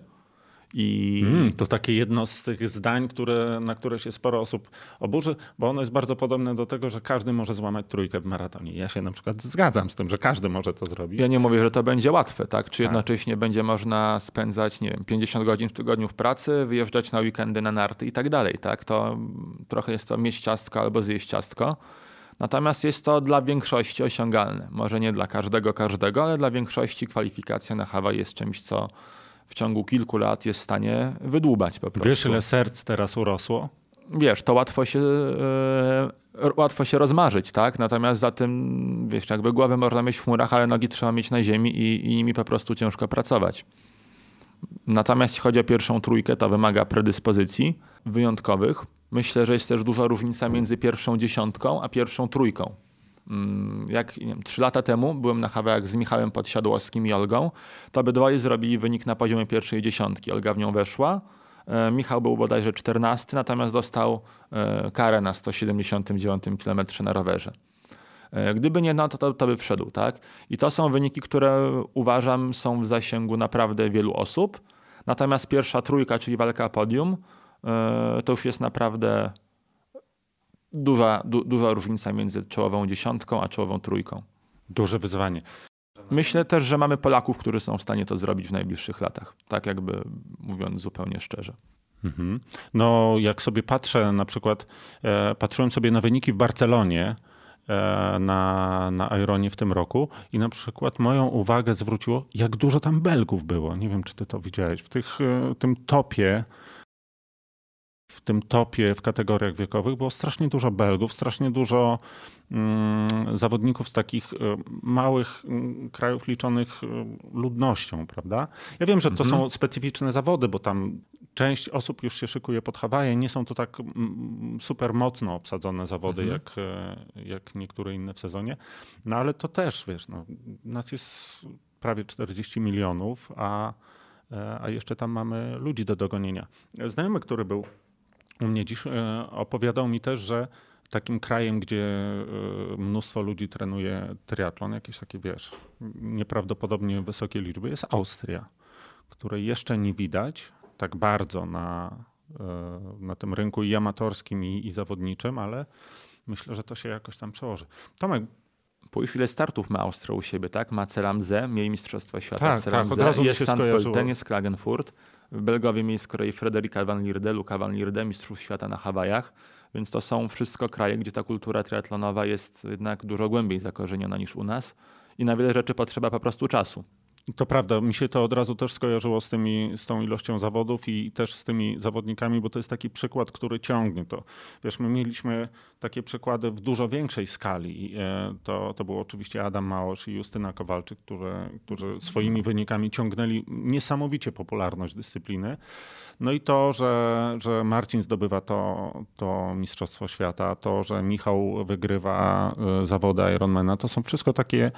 i... Mm, to takie jedno z tych zdań, które, na które się sporo osób oburzy, bo ono jest bardzo podobne do tego, że każdy może złamać trójkę w maratonie. Ja się na przykład zgadzam z tym, że każdy może to zrobić. Ja nie mówię, że to będzie łatwe, tak? Czy tak. jednocześnie będzie można spędzać, nie wiem, 50 godzin w tygodniu w pracy, wyjeżdżać na weekendy na narty i tak dalej, tak? To trochę jest to mieć ciastko albo zjeść ciastko. Natomiast jest to dla większości osiągalne. Może nie dla każdego, każdego, ale dla większości kwalifikacja na Hawaii jest czymś, co w ciągu kilku lat jest w stanie wydłubać po prostu. Wiesz, ile serc teraz urosło? Wiesz, to łatwo się, yy, łatwo się rozmarzyć, tak? Natomiast za tym, wiesz, jakby głowę można mieć w chmurach, ale nogi trzeba mieć na ziemi i, i nimi po prostu ciężko pracować. Natomiast jeśli chodzi o pierwszą trójkę, to wymaga predyspozycji wyjątkowych. Myślę, że jest też duża różnica między pierwszą dziesiątką a pierwszą trójką. Mm, jak nie wiem, 3 lata temu byłem na Hawajach z Michałem Podsiadłowskim i Olgą, to obydwoje zrobili wynik na poziomie pierwszej dziesiątki. Olga w nią weszła. E, Michał był bodajże 14, natomiast dostał e, karę na 179 km na rowerze. E, gdyby nie, no to, to, to by wszedł, tak? I to są wyniki, które uważam są w zasięgu naprawdę wielu osób. Natomiast pierwsza trójka, czyli walka podium, to już jest naprawdę duża, du, duża różnica między czołową dziesiątką a czołową trójką. Duże wyzwanie. Myślę też, że mamy Polaków, którzy są w stanie to zrobić w najbliższych latach. Tak jakby mówiąc zupełnie szczerze. Mhm. No, jak sobie patrzę, na przykład e, patrzyłem sobie na wyniki w Barcelonie e, na, na Ironie w tym roku i na przykład moją uwagę zwróciło, jak dużo tam Belgów było. Nie wiem, czy ty to widziałeś. W tych, e, tym topie w tym topie w kategoriach wiekowych było strasznie dużo Belgów, strasznie dużo mm, zawodników z takich y, małych y, krajów liczonych y, ludnością, prawda? Ja wiem, że to mhm. są specyficzne zawody, bo tam część osób już się szykuje pod Hawaje. Nie są to tak mm, super mocno obsadzone zawody, mhm. jak, jak niektóre inne w sezonie. No ale to też, wiesz, no, nas jest prawie 40 milionów, a a jeszcze tam mamy ludzi do dogonienia. Znajomy, który był u mnie dziś e, opowiadał mi też, że takim krajem, gdzie e, mnóstwo ludzi trenuje triatlon, jakieś takie, wiesz, nieprawdopodobnie wysokie liczby, jest Austria, której jeszcze nie widać tak bardzo na, e, na tym rynku i amatorskim, i, i zawodniczym, ale myślę, że to się jakoś tam przełoży. Tomek, Spójrz, ile startów ma Austria u siebie, tak? Ma Ceramze, mieli Mistrzostwa Świata tak, w Ceramze, tak, od razu jest St. Pölten, jest Klagenfurt. Belgowie mieli z kolei Frederika van Lierde, Luka van Lierde, mistrzów świata na Hawajach. Więc to są wszystko kraje, gdzie ta kultura triatlonowa jest jednak dużo głębiej zakorzeniona niż u nas i na wiele rzeczy potrzeba po prostu czasu. To prawda, mi się to od razu też skojarzyło z, tymi, z tą ilością zawodów i też z tymi zawodnikami, bo to jest taki przykład, który ciągnie to. Wiesz, my mieliśmy takie przykłady w dużo większej skali. E, to, to był oczywiście Adam Małosz i Justyna Kowalczyk, którzy, którzy swoimi wynikami ciągnęli niesamowicie popularność dyscypliny. No i to, że, że Marcin zdobywa to, to Mistrzostwo Świata, to, że Michał wygrywa e, zawody Ironmana, to są wszystko takie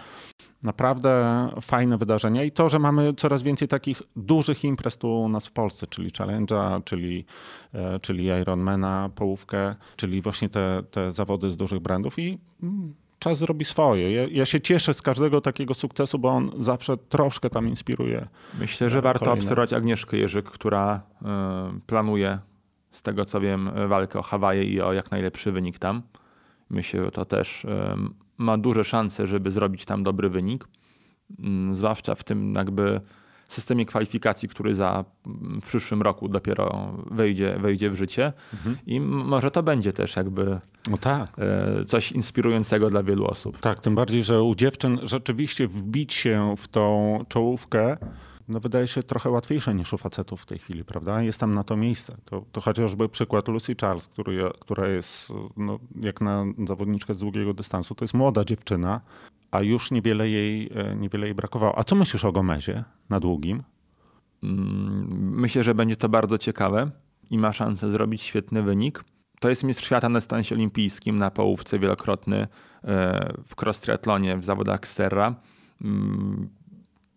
naprawdę fajne wydarzenia i to, że mamy coraz więcej takich dużych imprez tu u nas w Polsce, czyli Challenge'a, czyli, e, czyli Ironmana, połówkę, czyli właśnie te, te zawody z dużych brandów i mm, czas zrobi swoje. Ja, ja, się cieszę z każdego takiego sukcesu, bo on zawsze troszkę tam inspiruje. Myślę, że warto kolejne. obserwować Agnieszkę Jerzyk, która y, planuje, z tego co wiem, walkę o Hawaje i o jak najlepszy wynik tam. Myślę, że to też ma duże szanse, żeby zrobić tam dobry wynik, mm, zwłaszcza w tym jakby systemie kwalifikacji, który za mm, w przyszłym roku dopiero wejdzie, wejdzie w życie mhm. i może to będzie też jakby no tak. E, coś inspirującego dla wielu osób. Tak, tym bardziej, że u dziewczyn rzeczywiście wbić się w tą czołówkę no wydaje się trochę łatwiejsze niż u facetów w tej chwili, prawda? Jest tam na to miejsce. To, to chociażby przykład Lucy Charles, który, która jest no, jak na zawodniczkę z długiego dystansu, to jest młoda dziewczyna, a już niewiele jej, e, niewiele jej brakowało. A co myślisz o Gomezie na długim? Mm, myślę, że będzie to bardzo ciekawe i ma szansę zrobić świetny wynik. To jest mistrz świata na dystansie olimpijskim, na połówce wielokrotny e, w cross w zawodach Serra.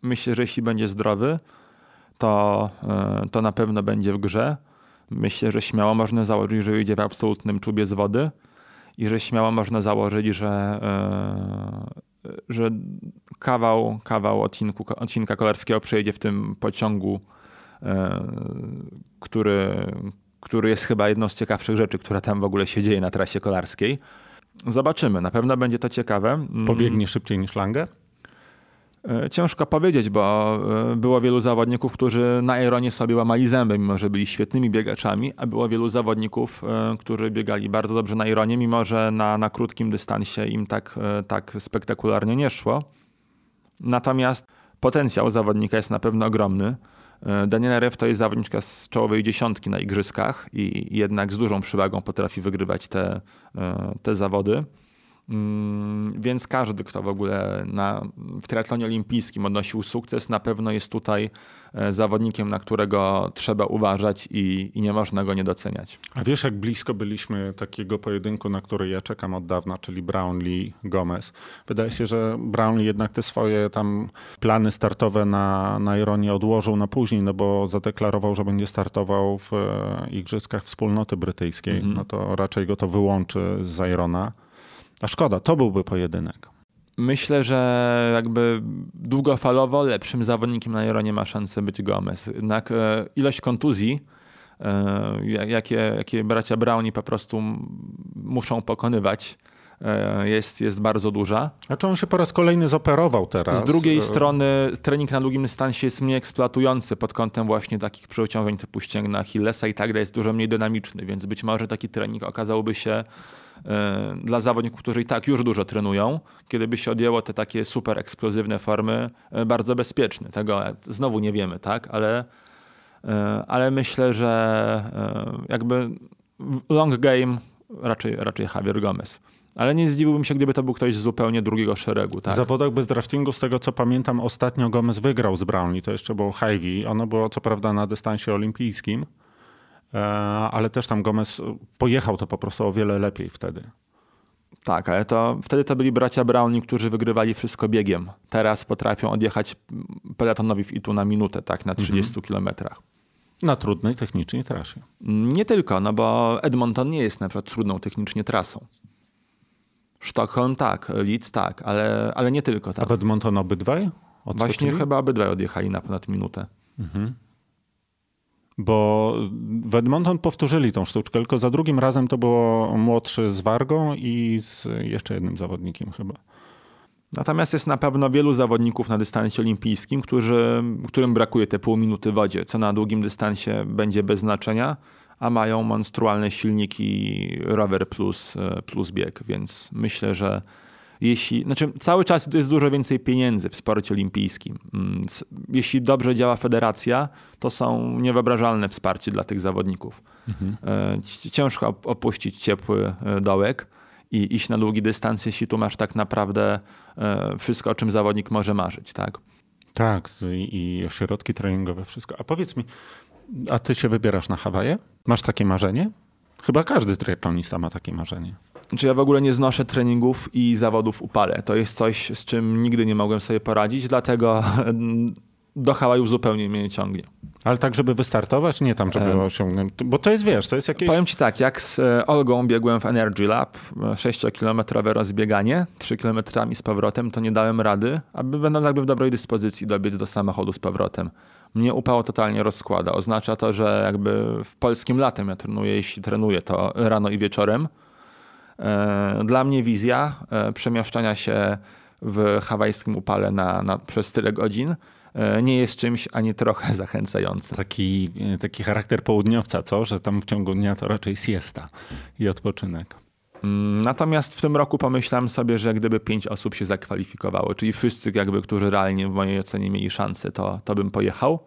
Myślę, że jeśli będzie zdrowy, to, e, to na pewno będzie w grze. Myślę, że śmiało można założyć, że idzie w absolutnym czubie z wody i że śmiało można założyć, że, że kawał, kawał odcinku, odcinka kolarskiego przejdzie w tym pociągu, e, który, który jest chyba jedną z ciekawszych rzeczy, która tam w ogóle się dzieje na trasie kolarskiej. Zobaczymy, na pewno będzie to ciekawe. Mm. Pobiegnie szybciej niż Lange? E, ciężko powiedzieć, bo e, było wielu zawodników, którzy na Ironie sobie łamali zęby, mimo że byli świetnymi biegaczami, a było wielu zawodników, którzy biegali bardzo dobrze na Ironie, mimo że na, na krótkim dystansie im tak, tak spektakularnie nie szło. Natomiast potencjał zawodnika jest na pewno ogromny. E, Daniela Rew to jest zawodniczka z czołowej dziesiątki na igrzyskach i jednak z dużą przewagą potrafi wygrywać te, e, te zawody. Mm, więc każdy, kto w ogóle na, w triatlonie olimpijskim odnosił sukces, na pewno jest tutaj e, zawodnikiem, na którego trzeba uważać i, i, nie można go nie doceniać. A wiesz, jak blisko byliśmy takiego pojedynku, na który ja czekam od dawna, czyli Brownlee Gomez. Wydaje się, że Brownlee jednak te swoje tam plany startowe na, na Ironie odłożył na później, no bo zadeklarował, że będzie startował w e, Igrzyskach Wspólnoty Brytyjskiej. Mhm. No to raczej go to wyłączy z Irona. A szkoda, to byłby pojedynek. Myślę, że jakby długofalowo lepszym zawodnikiem na Ironie ma szansę być Gomez. Jednak e, ilość kontuzji, e, jakie, jakie bracia Browni po prostu muszą pokonywać, e, jest, jest bardzo duża. A czy on się po raz kolejny zoperował teraz? Z drugiej strony trening na długim dystansie jest mniej eksploatujący pod kątem właśnie takich przeciążeń typu ścięgna Achillesa i tak dalej, jest dużo mniej dynamiczny, więc być może taki trening okazałby się dla zawodników, którzy i tak już dużo trenują, kiedy by się odjęło te takie super eksplozywne formy, e, bardzo bezpieczne. Tego znowu nie wiemy, tak? Ale, e, ale myślę, że jakby long game raczej, raczej Javier Gomez. Ale nie zdziwiłbym się, gdyby to był ktoś z zupełnie drugiego szeregu. Tak? W zawodach bez draftingu, z tego co pamiętam, ostatnio Gomez wygrał z Brownlee. To jeszcze było Hy-Vee. Ono było co prawda na dystansie olimpijskim. E, ale też tam Gomez pojechał to po prostu o wiele lepiej wtedy. Tak, ale to wtedy to byli bracia Browni, którzy wygrywali wszystko biegiem. Teraz potrafią odjechać peletonowi w Itu na minutę, tak, na 30 mhm. kilometrach. Na trudnej technicznie trasie. Nie tylko, no bo Edmonton nie jest na przykład trudną technicznie trasą. Sztokholm tak, Leeds tak, ale, ale nie tylko. Tak. A w Edmonton obydwaj? Odskoczyli? Właśnie chyba obydwaj odjechali na ponad minutę. Mhm bo w Edmonton powtórzyli tą sztuczkę, tylko za drugim razem to było młodszy z Wargą i z jeszcze jednym zawodnikiem chyba. Natomiast jest na pewno wielu zawodników na dystansie olimpijskim, którzy, którym brakuje te pół minuty wodzie, co na długim dystansie będzie bez znaczenia, a mają monstrualne silniki rower plus, plus bieg, więc myślę, że jeśli, znaczy cały czas jest dużo więcej pieniędzy w sporcie olimpijskim. Mm, jeśli dobrze działa federacja, to są niewyobrażalne wsparcie dla tych zawodników. Mhm. E, ciężko opuścić ciepły e, dołek i iść na długi dystans, jeśli tu masz tak naprawdę e, wszystko, o czym zawodnik może marzyć, tak? Tak, i, i środki treningowe, wszystko. A powiedz mi, a ty się wybierasz na Hawaje? Masz takie marzenie? Chyba każdy triatlonista ma takie marzenie. Znaczy ja w ogóle nie znoszę treningów i zawodów upale. To jest coś, z czym nigdy nie mogłem sobie poradzić, dlatego do Hawajów zupełnie mnie nie ciągnie. Ale tak, żeby wystartować? Nie tam, żeby osiągnąć. Bo to jest, wiesz, to jest jakieś... Powiem ci tak, jak z e, Olgą biegłem w Energy Lab, 6-kilometrowe rozbieganie, 3 kilometrami z powrotem, to nie dałem rady, aby będąc jakby w dobrej dyspozycji dobiec do samochodu z powrotem. Mnie upał totalnie rozkłada. Oznacza to, że jakby w polskim latem ja trenuję, jeśli trenuję, to rano i wieczorem. E, dla mnie wizja e, przemieszczania się w hawajskim upale na, na, przez tyle godzin E, nie jest czymś ani trochę zachęcającym. Taki, taki charakter południowca, co? Że tam w ciągu dnia to raczej siesta i odpoczynek. Mm, natomiast w tym roku pomyślałem sobie, że gdyby pięć osób się zakwalifikowało, czyli wszyscy, jakby, którzy realnie w mojej ocenie mieli szansę, to, to bym pojechał.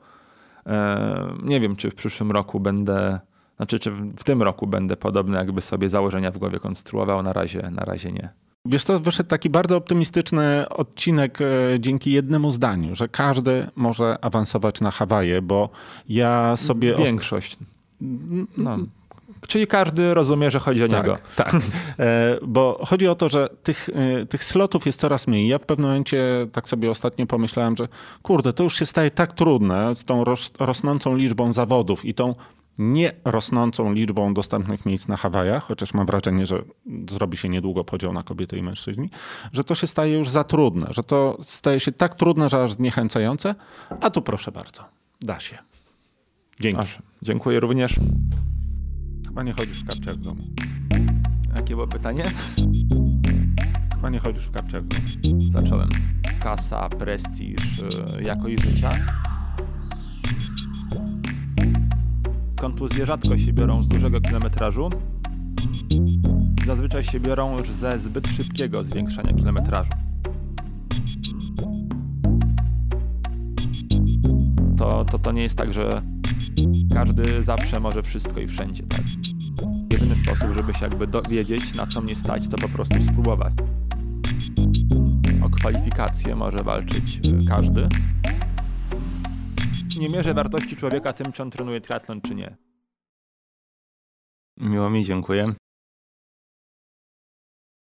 Nie wiem, czy w przyszłym roku będę, znaczy, czy w tym roku będę podobne jakby sobie założenia w głowie konstruował. Na razie, na razie nie. Wiesz, to wyszedł taki bardzo optymistyczny odcinek e, dzięki jednemu zdaniu, że każdy może awansować na Hawaje, bo ja sobie. Większość. No. Czyli każdy rozumie, że chodzi o tak, niego. Tak, e, bo chodzi o to, że tych, e, tych slotów jest coraz mniej. Ja w pewnym momencie tak sobie ostatnio pomyślałem, że kurde, to już się staje tak trudne z tą rosnącą liczbą zawodów i tą nie rosnącą liczbą dostępnych miejsc na Hawajach, chociaż mam wrażenie, że zrobi się niedługo podział na kobiety i mężczyźni, że to się staje już za trudne, że to staje się tak trudne, że aż zniechęcające, a tu proszę bardzo, da się. Dzięki. Aż, dziękuję również. Chyba nie chodzisz w kapciach w domu. Jakie było pytanie? Chyba nie chodzisz w kapciach w domu. Zacząłem. Kasa, prestiż, y, jakość życia. Kontuzje rzadko się biorą z dużego kilometrażu. Zazwyczaj się biorą już ze zbyt szybkiego zwiększania kilometrażu. To, to, to nie jest tak, że każdy zawsze może wszystko i wszędzie, tak? Jedyny sposób, żeby się jakby dowiedzieć, na co mnie stać, to po prostu spróbować. O kwalifikacje może walczyć y, każdy, nie mierzę wartości człowieka tym, czy on trenuje triatlon, czy nie. Miło mi, dziękuję.